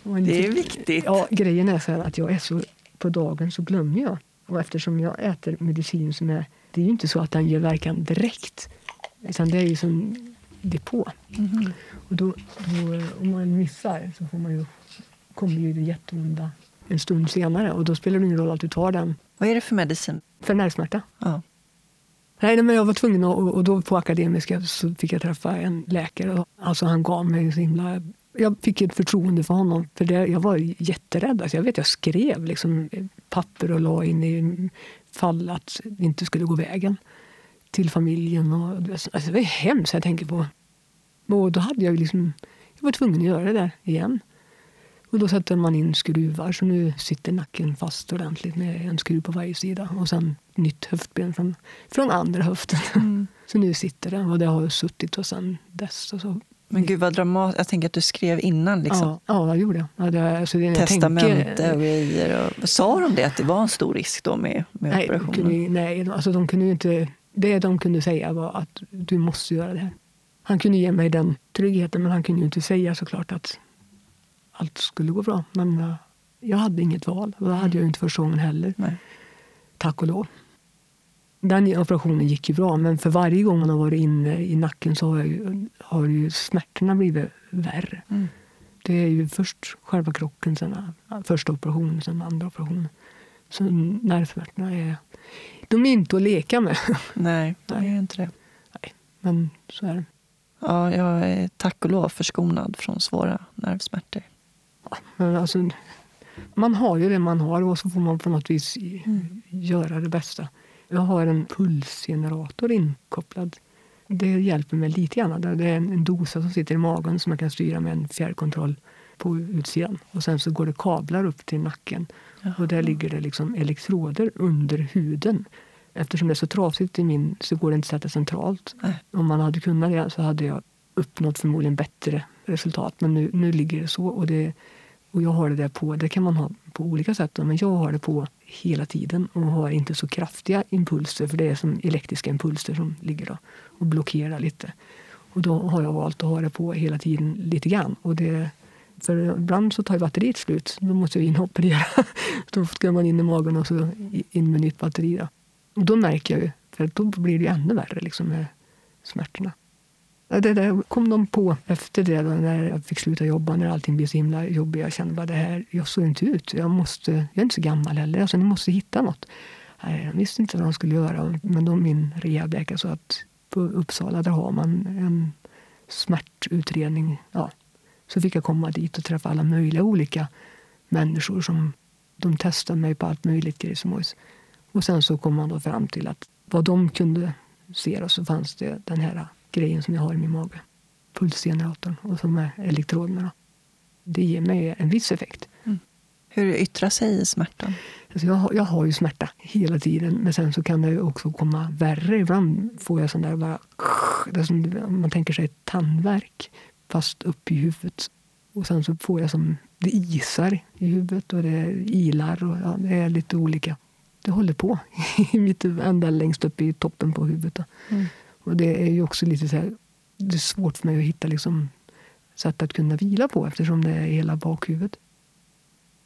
Det är viktigt. Ja, grejen är så att jag är så på dagen så glömmer jag. Och eftersom jag äter medicin som är... Det är ju inte så att den ger verkan direkt. Utan det är ju som depå. Mhm. Och då, då, eh, om man missar så får man ju, kommer ju det jätteonda en stund senare. Och då spelar det ingen roll att du tar den Vad är det för medicin? för nervsmärta. Ja. Nej, men jag var tvungen att, och då på Akademiska så fick jag träffa en läkare. Alltså han gav mig så himla... Jag fick ett förtroende för honom. För det, jag var jätterädd. Alltså jag vet, jag skrev liksom papper och la in i fall att det inte skulle gå vägen till familjen. Och, alltså det var hemskt jag tänker på. Och då hade jag liksom... Jag var tvungen att göra det där igen. Och då sätter man in skruvar, så nu sitter nacken fast ordentligt med en skruv på varje sida. Och sen nytt höftben från, från andra höften. Mm. [laughs] Så nu sitter det och det har suttit och sen dess. Och så. Men gud vad dramatiskt. Jag tänker att du skrev innan. Liksom. Ja, ja, jag gjorde. Ja, det alltså, det Testamente tänker- och grejer. Och, sa de det, att det var en stor risk då med, med Nej, operationen? kunde, nej alltså, de kunde inte... Det de kunde säga var att du måste göra det här. Han kunde ge mig den tryggheten, men han kunde ju inte säga såklart att allt skulle gå bra. Men eh, jag hade inget val. Och det hade jag ju inte första gången heller. Nej. Tack och lov. Den operationen gick ju bra, men för varje gång man har varit inne i nacken så har, jag har ju smärtorna blivit värre. Mm. Det är ju först själva krocken, sen första operationen, sen andra operationen. Så nervsmärtorna är, de är inte att leka med. [laughs] Nej, det Nej. är inte det. Men så är det. Ja, jag är tack och lov förskonad från svåra nervsmärtor. Men alltså, man har ju det man har och så får man på något vis Mm. göra det bästa. Jag har en pulsgenerator inkopplad. Det hjälper mig lite grann. Det är en, dosa som sitter i magen som jag kan styra med en fjärrkontroll på utsidan. Och sen så går det kablar upp till nacken. Och där ligger det liksom elektroder under huden. Eftersom det är så trasigt i min så går det inte att sätta centralt. Nej. Om man hade kunnat det så hade jag uppnått förmodligen bättre resultat. Men nu, nu ligger det så. Och, det, och jag har det där på. Det kan man ha på olika sätt. Men jag har det på hela tiden och har inte så kraftiga impulser. För det är som elektriska impulser som ligger då och blockerar lite. Och då har jag valt att ha det på hela tiden lite grann. Och det, för ibland så tar ju batteriet slut. Då måste jag in och operera. [laughs] Då ska man in i magen och så in med nytt batteri. Då. Och då märker jag ju, för då blir det ju ännu värre liksom, med smärtorna. Det där kom de på efter det, då, när jag fick sluta jobba, när allting blev så himla jobbigt. Jag kände bara det här, jag såg inte ut. Jag, måste, jag är inte så gammal heller, alltså, ni måste hitta något. Nej, jag visste inte vad de skulle göra, men då min rehabläkare sa att på Uppsala där har man en smärtutredning. Ja. Så fick jag komma dit och träffa alla möjliga olika människor som de testade mig på allt möjligt grejsmojs. Och sen så kom man då fram till att vad de kunde se då, så fanns det den här grejen som jag har i min mage. Pulsgeneratorn och som är elektroderna. Det ger mig en viss effekt. Hur yttrar sig smärtan? Alltså jag, har, jag har ju smärta hela tiden, men sen så kan det också komma värre. Ibland får jag sån där bara... Man tänker sig ett tandvärk, fast upp i huvudet. Och sen så får jag som... Det isar i huvudet och det ilar och ja, det är lite olika. Det håller på [laughs] i mitt huvud, ända längst upp i toppen på huvudet. Mm. Och det är ju också lite så här, det är svårt för mig att hitta liksom sätt att kunna vila på eftersom det är hela bakhuvudet.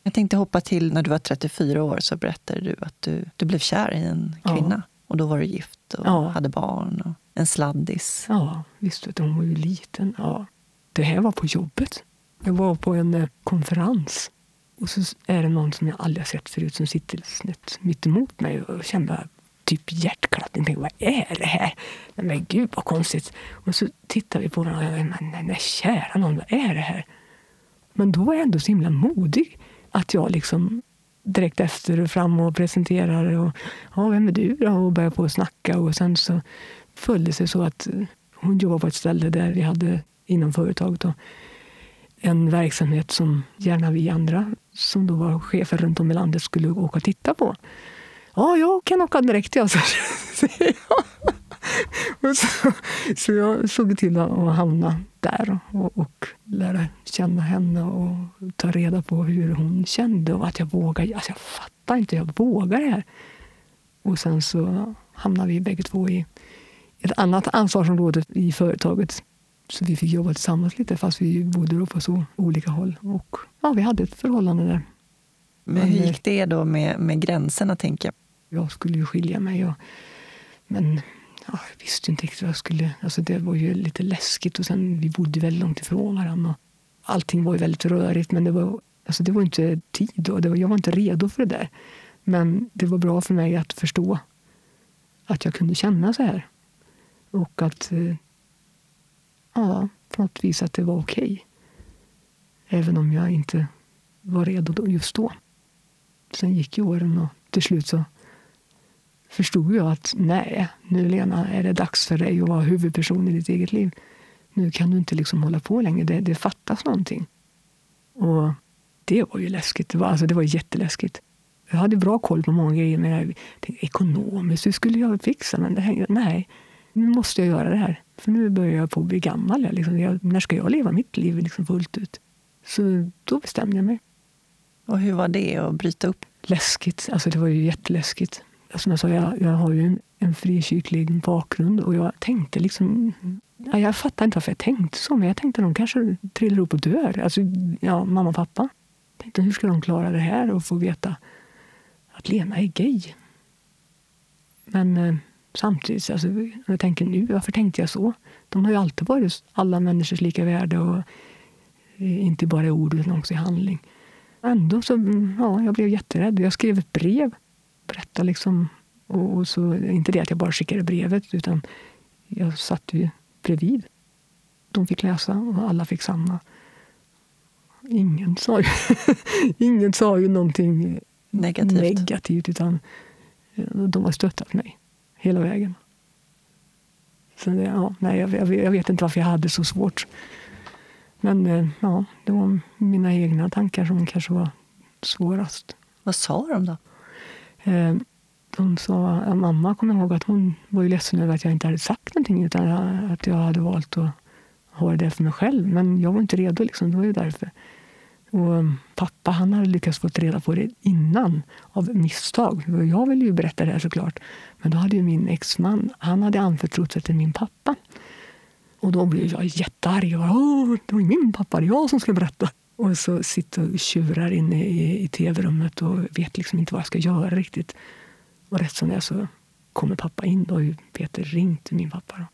Jag tänkte hoppa till när du var 34 år så berättade du att du, du blev kär i en Ja. kvinna. Och då var du gift och Ja. hade barn och en sladdis. Ja, visst vet du, hon var ju liten. Ja. Det här var på jobbet. Jag var på en eh, konferens. Och så är det någon som jag aldrig har sett förut som sitter snett mitt emot mig och känner typ hjärtklappning. Tänkte, vad är det här? Nej, men gud vad konstigt. Och så tittar vi på varandra och jag men nej, nej, kära någon, vad är det här? Men då var jag ändå så himla modig att jag liksom direkt efter fram och presenterar och ja, vem är du då? Och börjar på att snacka och sen så föll det sig så att hon jobbade på ett ställe där vi hade inom företaget då, en verksamhet som gärna vi andra som då var chefer runt om i landet skulle åka och titta på. Ja, jag kan åka direkt [laughs] jag, så så, så jag såg till att hamna där och, och lära känna henne och ta reda på hur hon kände och att jag vågade. Alltså jag fattar inte, jag vågar det här. Och sen så hamnade vi bägge två i ett annat ansvarsområde i företaget. Så vi fick jobba tillsammans lite fast vi bodde då på så olika håll. Och ja, vi hade ett förhållande där. Men hur gick det då med, med gränserna, tänker jag? Jag skulle ju skilja mig. Och, men ja, jag visste inte riktigt vad jag skulle... Alltså det var ju lite läskigt och sen vi bodde väldigt långt ifrån varandra. allting var ju väldigt rörigt men det var, alltså det var inte tid och det var, jag var inte redo för det där. Men det var bra för mig att förstå att jag kunde känna så här. Och att, eh, ja, på något vis att det var okej. Okay. Även om jag inte var redo just då. Sen gick ju åren och till slut så förstod jag att nej, nu Lena är det dags för dig att vara huvudperson i ditt eget liv. Nu kan du inte liksom hålla på längre, det, det fattas någonting. Och det var ju läskigt. Det var, alltså, det var jätteläskigt. Jag hade bra koll på många grejer, men jag tänkte, ekonomiskt, hur skulle jag fixa? Men det här, nej, nu måste jag göra det här. För nu börjar jag på att bli gammal. Jag, liksom, jag, när ska jag leva mitt liv liksom fullt ut? Så då bestämde jag mig. Och hur var det att bryta upp? Läskigt. Alltså det var ju jätteläskigt. Som jag sa, jag, jag har ju en, en frikyrklig bakgrund och jag tänkte liksom... Ja, jag fattar inte varför jag tänkte så, men jag tänkte att de kanske trillar upp och dör. Alltså, ja, mamma och pappa. Jag tänkte, hur ska de klara det här och få veta att Lena är gay? Men eh, samtidigt, alltså, jag tänker nu, varför tänkte jag så? De har ju alltid varit alla människors lika värde och eh, inte bara i ord utan också i handling. Ändå så, mm, ja, jag blev jätterädd. Jag skrev ett brev berätta liksom. Och, och, så, inte det att jag bara skickade brevet, utan jag satt ju bredvid. De fick läsa och alla fick samma. Ingen sa ju, [laughs] ingen sa ju någonting negativt, negativt utan de har stöttat mig hela vägen. Så det, ja, nej, jag, jag, vet inte varför jag hade så svårt. Men eh, ja, det var mina egna tankar som kanske var svårast. Vad sa de då? Eh, De sa, mamma kommer ihåg att hon var ju ledsen över att jag inte hade sagt någonting utan att jag hade valt att ha det för mig själv. Men jag var inte redo. Liksom. Det var ju därför. Och mm, pappa han hade lyckats få reda på det innan, av misstag. Jag ville ju berätta det här såklart. Men då hade ju min exman han hade anförtrott sig till min pappa. Och då blev jag jättearg. Jag bara, det var min pappa, det är jag som skulle berätta. Och så sitter och tjurar inne i, i tv-rummet och vet liksom inte vad jag ska göra riktigt. Och rätt som det är så kommer pappa in. Då har ju Peter ringt min pappa. Då.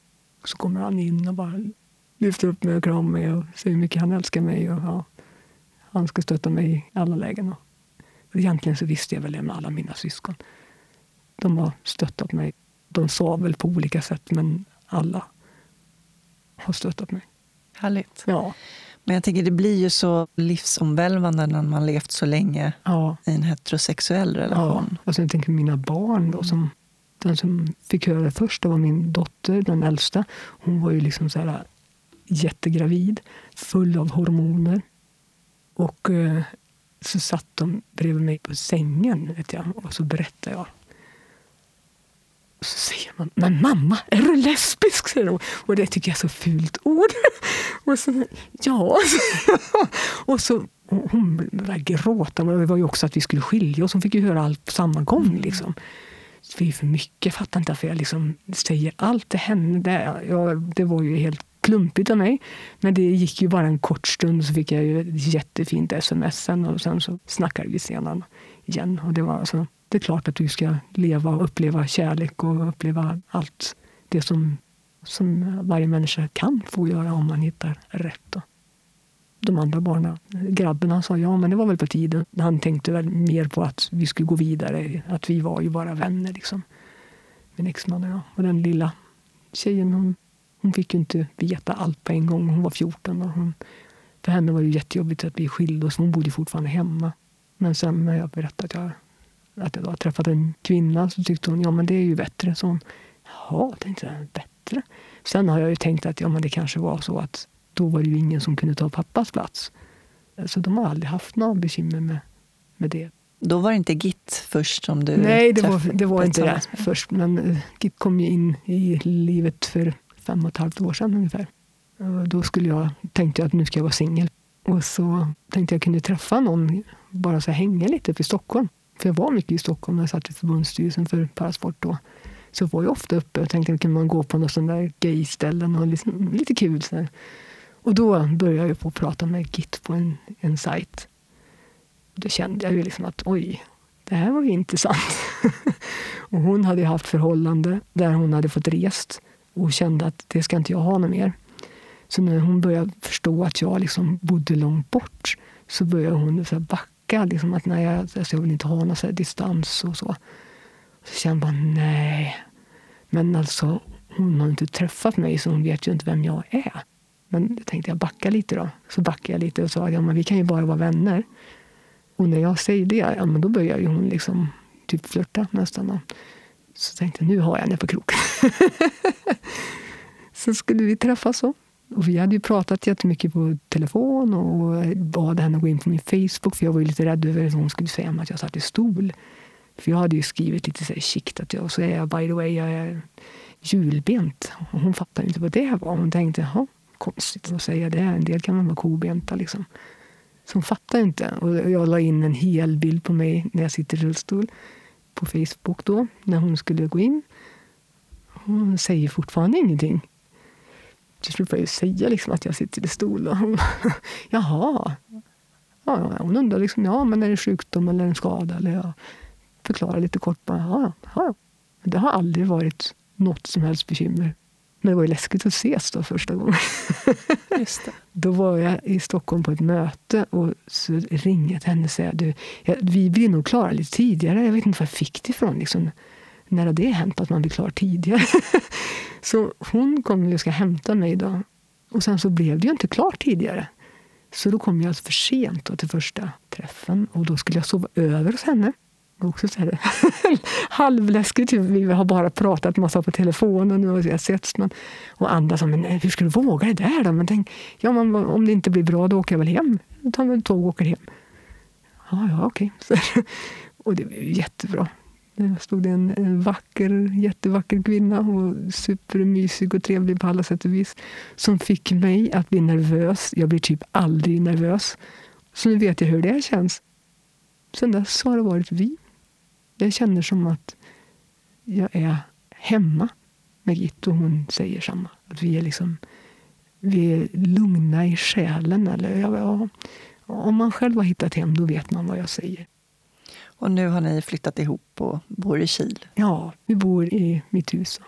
Och så kommer han in och bara lyfter upp mig och kramar mig och säger hur mycket han älskar mig. Och, ja, han ska stötta mig i alla lägen. Och, egentligen så visste jag väl det med alla mina syskon. De har stöttat mig. De sa väl på olika sätt, men alla har stöttat mig. Härligt. Ja. Men jag tänker det blir ju så livsomvälvande när man levt så länge ja. i en heterosexuell relation. Ja. Alltså jag tänker mina barn då, som, den som fick höra det först det var min dotter, den äldsta. Hon var ju liksom så här jättegravid, full av hormoner. Och eh, så satt de bredvid mig på sängen vet jag, och så berättade jag så säger man, men mamma, är du lesbisk? Säger de. Och det tycker jag är så fult ord. Och så, ja. [laughs] Och så och hon började gråta. Men det var ju också att vi skulle skilja oss. Hon fick ju höra allt på samma gång. Mm. Liksom. Det är för mycket. Jag fattar inte varför jag liksom säger allt till henne. Det, ja, det var ju helt klumpigt av mig. Men det gick ju bara en kort stund så fick jag ju ett jättefint sms sen och sen så snackade vi senare igen. Och det var alltså det är klart att du ska leva och uppleva kärlek och uppleva allt det som, som varje människa kan få göra om man hittar rätt. Då. De andra barnen, grabben han sa ja men det var väl på tiden. Han tänkte väl mer på att vi skulle gå vidare, att vi var ju bara vänner. Liksom. Min exman och jag. Och den lilla tjejen hon, hon fick ju inte veta allt på en gång. Hon var 14 och hon, för henne var det jättejobbigt att vi skilde oss. Hon bodde fortfarande hemma. Men sen när jag berättade att jag att jag då träffat en kvinna så tyckte hon ja men det är ju bättre. Så hon, jaha, tänkte jag, bättre? Sen har jag ju tänkt att ja, men det kanske var så att då var det ju ingen som kunde ta pappas plats. Så de har aldrig haft några bekymmer med, med det. Då var det inte Git först som du Nej, det var, det var inte det först. Men uh, Git kom ju in i livet för fem och ett halvt år sedan ungefär. Och då skulle jag, tänkte jag att nu ska jag vara singel. Och så tänkte jag kunde träffa någon, bara så hänga lite uppe i Stockholm. För jag var mycket i Stockholm när jag satt i förbundsstyrelsen för Parasport då. Så var jag ofta uppe och tänkte kan man gå på några sådana där gayställen och liksom, lite kul. Så här. Och då började jag på att prata med Git på en, en sajt. Då kände jag ju liksom att oj, det här var ju intressant. [laughs] och hon hade haft förhållande där hon hade fått rest och kände att det ska inte jag ha något mer. Så när hon började förstå att jag liksom bodde långt bort så började hon så backa. Liksom att nej, alltså jag vill inte ha någon så distans och så. Så kände jag bara nej. Men alltså, hon har inte träffat mig så hon vet ju inte vem jag är. Men jag tänkte jag backa lite då. Så backade jag lite och sa ja, men vi kan ju bara vara vänner. Och när jag säger det, ja, men då börjar ju hon liksom typ flörta nästan. Så tänkte jag, nu har jag henne på kroken. [laughs] så skulle vi träffas så. Och vi hade ju pratat jättemycket på telefon och bad henne gå in på min Facebook för jag var ju lite rädd över att hon skulle säga att jag satt i stol. För jag hade ju skrivit lite så här chikt att jag, så är jag by the way, jag är hjulbent. Och hon fattade inte vad det var. Hon tänkte, ja, konstigt att säga det. En del kan man vara kobenta liksom. Så hon fattade inte. Och jag la in en hel bild på mig när jag sitter i rullstol på Facebook då, när hon skulle gå in. Hon säger fortfarande ingenting. Till slut får jag säga liksom att jag sitter i stol. Och hon, [laughs] Jaha. Ja, hon undrar liksom, ja, men är det sjukdom eller en skada? Eller jag förklarar lite kort. Bara, ja, ja. Det har aldrig varit något som helst bekymmer. Men det var ju läskigt att ses då första gången. [laughs] Just det. Då var jag i Stockholm på ett möte och så ringer jag till henne och säger du, ja, vi blir nog klara lite tidigare. Jag vet inte var jag fick det ifrån. Liksom. När har det hänt att man blir klar tidigare? [laughs] så hon kom och ska hämta mig då. Och sen så blev det ju inte klart tidigare. Så då kom jag alltså för sent då till första träffen och då skulle jag sova över hos henne också så här, [laughs] halvläskigt. Vi har bara pratat massa på telefonen och jag setts. Men, och andra sa, men hur ska du våga det där då? Men tänk, ja, man, om det inte blir bra, då åker jag väl hem. Då tar vi tåg och åker hem. Ja, ja, okej. [laughs] Okay. och det blev ju jättebra. Där stod det en, en vacker, jättevacker kvinna, och supermysig och trevlig på alla sätt och vis, som fick mig att bli nervös. Jag blir typ aldrig nervös. Så nu vet jag hur det känns. Sen dess har det varit vi. Jag känner som att jag är hemma med Gitt och hon säger samma. Att vi är liksom vi är lugna i själen. Eller, ja, om man själv har hittat hem, då vet man vad jag säger. Och nu har ni flyttat ihop och bor i Kil? Ja, vi bor i mitt hus.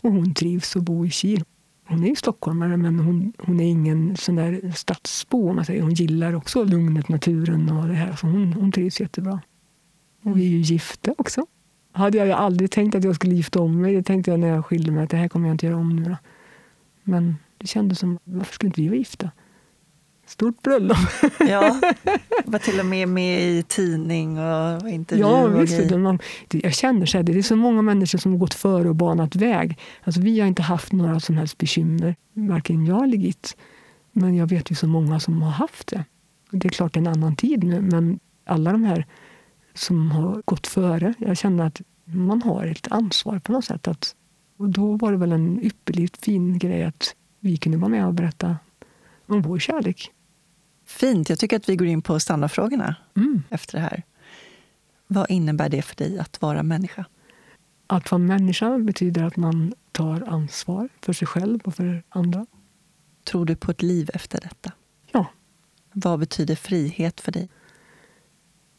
Och hon trivs att bo i Kil. Hon är ju stockholmare, men hon, hon är ingen sån där stadsbo. Man säger. Hon gillar också lugnet, naturen och det här. Så hon, hon trivs jättebra. Och vi är ju gifta också. hade jag aldrig tänkt att jag skulle gifta om mig. Det tänkte jag när jag skilde mig, att det här kommer jag inte göra om nu. Då. Men det kändes som, varför skulle inte vi vara gifta? Stort bröllop. Ja, [laughs] var till och med med i tidning och intervju. Ja, visst. Man, jag känner så här, det är så många människor som har gått före och banat väg. Alltså, vi har inte haft några som helst bekymmer, varken jag eller Git. Men jag vet ju så många som har haft det. Det är klart en annan tid nu, men alla de här som har gått före. Jag känner att man har ett ansvar på något sätt. Att, och då var det väl en ypperligt fin grej att vi kunde vara med och berätta om vår kärlek. Fint. Jag tycker att vi går in på standardfrågorna Mm. efter det här. Vad innebär det för dig att vara människa? Att vara människa betyder att man tar ansvar för sig själv och för andra. Tror du på ett liv efter detta? Ja. Vad betyder frihet för dig?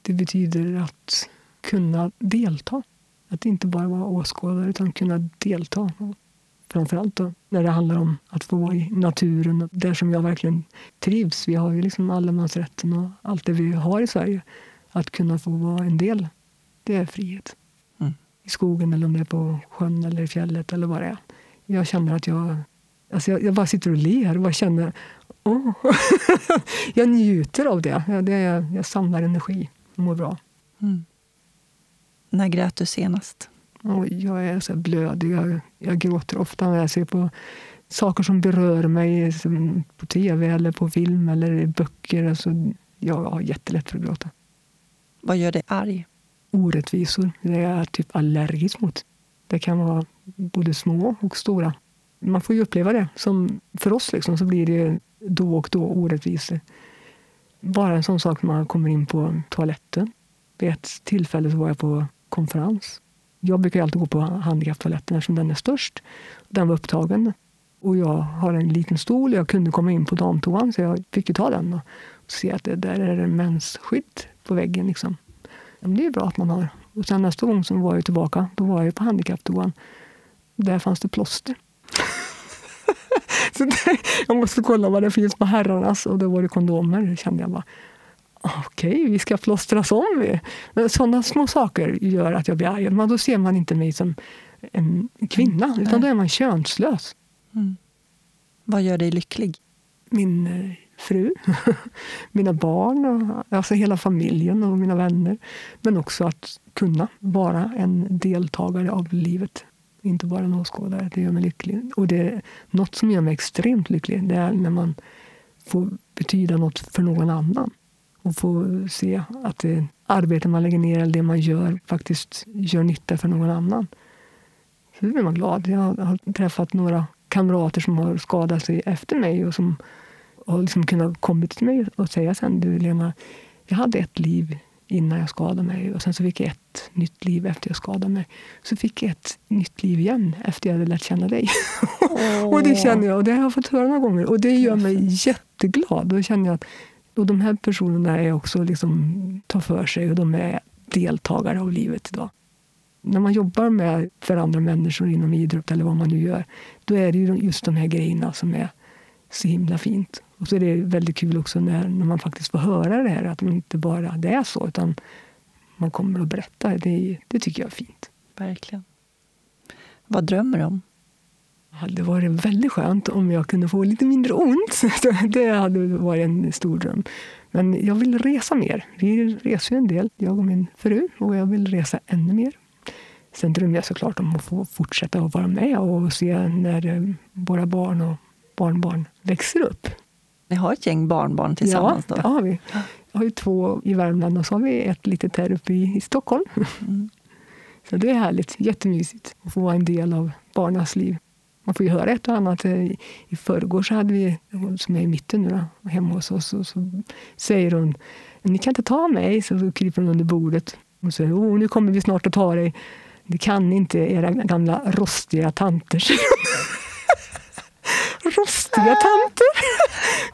Det betyder att kunna delta. Att inte bara vara åskådare, utan kunna delta. Framförallt då, när det handlar om att få vara i naturen, där som jag verkligen trivs. Vi har ju liksom allemansrätten och allt det vi har i Sverige. Att kunna få vara en del, det är frihet. Mm. I skogen, eller om det är på sjön eller i fjället eller vad det är. Jag känner att jag... Alltså jag, jag bara sitter och ler och bara känner... Åh. [laughs] jag njuter av det. Ja, det är, jag samlar energi och mår bra. Mm. När grät du senast? Och jag är så blödig. Jag, jag gråter ofta när jag ser på saker som berör mig som på tv eller på film eller i böcker. Alltså, jag har jättelätt för att gråta. Vad gör dig arg? Orättvisor, det är jag typ allergisk mot. Det kan vara både små och stora. Man får ju uppleva det. Som för oss liksom, så blir det då och då orättvisor. Bara en sån sak när man kommer in på toaletten. Vid ett tillfälle så var jag på konferens. Jag brukar alltid gå på handikapptoaletten eftersom den är störst. Den var upptagen. Och jag har en liten stol. Jag kunde komma in på damtoan så jag fick ju ta den. Då. Och se att det där är en mensskydd på väggen. Liksom. Ja, men det är bra att man har. Och sen nästa gång som var jag tillbaka, då var jag på handikapptoan. Där fanns det plåster. [laughs] så där, jag måste kolla vad det finns på herrarnas och då var det kondomer. Kände jag bara, okej, vi ska plåstras om. Men sådana små saker gör att jag blir arg. Men då ser man inte mig som en kvinna, mm. utan då är man könslös. Mm. Vad gör dig lycklig? Min eh, fru, [laughs] mina barn, och, alltså hela familjen och mina vänner. Men också att kunna vara en deltagare av livet. Inte bara en åskådare. Det gör mig lycklig. Och det är något som gör mig extremt lycklig. Det är när man får betyda något för någon annan. Och få se att det arbete man lägger ner eller det man gör faktiskt gör nytta för någon annan. Så blir man glad. Jag har träffat några kamrater som har skadat sig efter mig och som har liksom kunnat komma till mig och säga sen, du Lena, jag hade ett liv innan jag skadade mig och sen så fick jag ett nytt liv efter jag skadade mig. Så fick jag ett nytt liv igen efter jag hade lärt känna dig. Oh. [laughs] och det känner jag, och det har jag fått höra några gånger och det gör mig jätteglad. Då känner jag att och de här personerna är också liksom, tar för sig och de är deltagare av livet idag. När man jobbar med för andra människor inom idrott eller vad man nu gör, då är det just de här grejerna som är så himla fint. Och så är det väldigt kul också när, när man faktiskt får höra det här, att man inte bara det är så, utan man kommer att berätta. Det, det tycker jag är fint. Verkligen. Vad drömmer du om? Det hade varit väldigt skönt om jag kunde få lite mindre ont. [laughs] Det hade varit en stor dröm. Men jag vill resa mer. Vi reser ju en del, jag och min fru, och jag vill resa ännu mer. Sen drömmer jag såklart om att få fortsätta att vara med och se när våra barn och barnbarn växer upp. Ni har ett gäng barnbarn tillsammans? Ja, det har vi. Jag har ju två i Värmland och så har vi ett litet här uppe i, i Stockholm. Mm. [laughs] Så det är härligt, jättemysigt att få vara en del av barnas liv. Man får ju höra ett och annat. I förrgår så hade vi, som är i mitten nu då, hemma hos oss, och så säger hon ni kan inte ta mig, så kryper hon under bordet och säger oh, nu kommer vi snart att ta dig. Det kan inte era gamla rostiga tanter. [laughs] rostiga tanter.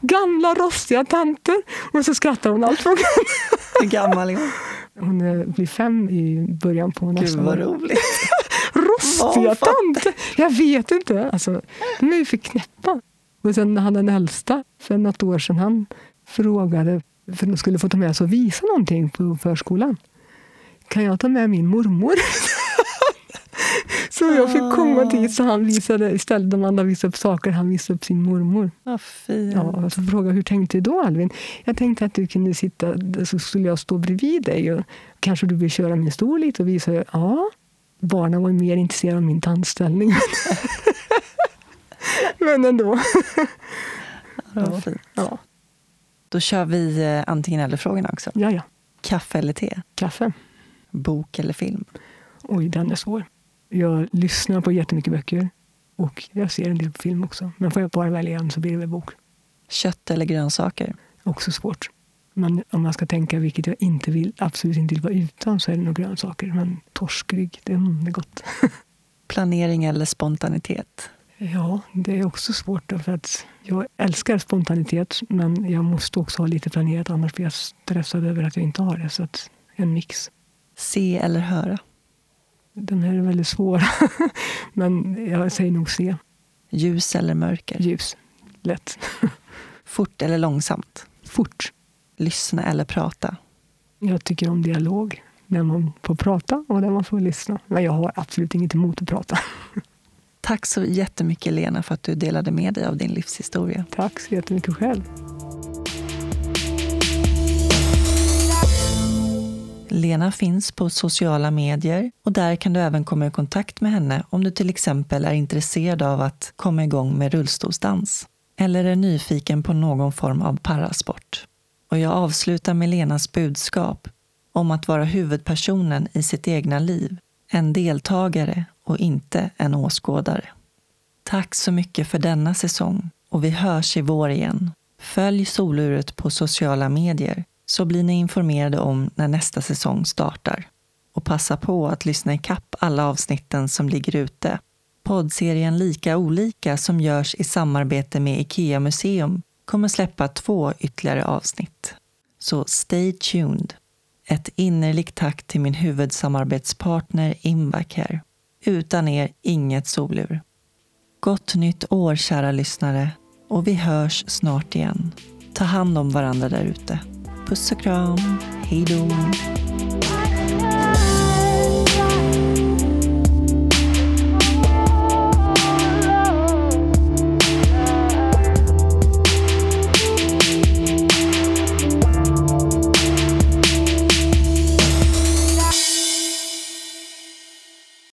[laughs] Gamla rostiga tanter. Och så skrattar hon allt från Hur gammal är hon? Hon blir fem i början på nästa Gud vad roligt. Rostiga tanter! Jag vet inte. Alltså, de är ju för knäppa. Och sen han den äldsta, för något år sedan, han frågade för de skulle få ta med sig och visa någonting på förskolan. Kan jag ta med min mormor? [laughs] Så jag fick komma dit så han visade, istället de andra visade upp saker, han visade upp sin mormor. Vad fint. Ja, så frågade hur tänkte du då Alvin? Jag tänkte att du kunde sitta, så skulle jag stå bredvid dig och kanske du vill köra min stol lite och visa. Ja, barnen var mer intresserade av min tandställning. [laughs] Men ändå. Ja, det var fint. Ja. Då kör vi eh, antingen eller-frågorna också. Ja, ja. Kaffe eller te? Kaffe. Bok eller film? Oj, den är svår. Jag lyssnar på jättemycket böcker och jag ser en del på film också. Men får jag bara välja en så blir det väl bok. Kött eller grönsaker? Också svårt. Men om man ska tänka vilket jag inte vill, absolut inte vill vara utan så är det nog grönsaker. Men torskrygg, det, mm, det är gott. [laughs] Planering eller spontanitet? Ja, det är också svårt. För att jag älskar spontanitet, men jag måste också ha lite planerat. Annars blir jag stressad över att jag inte har det. Så att en mix. Se eller höra? Den här är väldigt svår. [laughs] men jag säger nog se. Ljus eller mörker? Ljus. Lätt. [laughs] Fort eller långsamt? Fort. Lyssna eller prata? Jag tycker om dialog. När man får prata och när man får lyssna. Men jag har absolut inget emot att prata. [laughs] Tack så jättemycket Lena för att du delade med dig av din livshistoria. Tack så jättemycket själv. Lena finns på sociala medier och där kan du även komma i kontakt med henne om du till exempel är intresserad av att komma igång med rullstolsdans eller är nyfiken på någon form av parasport. Och jag avslutar med Lenas budskap om att vara huvudpersonen i sitt egna liv, en deltagare och inte en åskådare. Tack så mycket för denna säsong och vi hörs i vår igen. Följ soluret på sociala medier så blir ni informerade om när nästa säsong startar. Och passa på att lyssna i kapp alla avsnitten som ligger ute. Poddserien Lika olika som görs i samarbete med IKEA Museum kommer släppa två ytterligare avsnitt. Så stay tuned! ett innerligt tack till min huvudsamarbetspartner Invacare. Utan er inget solur. Gott nytt år kära lyssnare och vi hörs snart igen. Ta hand om varandra där ute. Puss och kram. Hej då.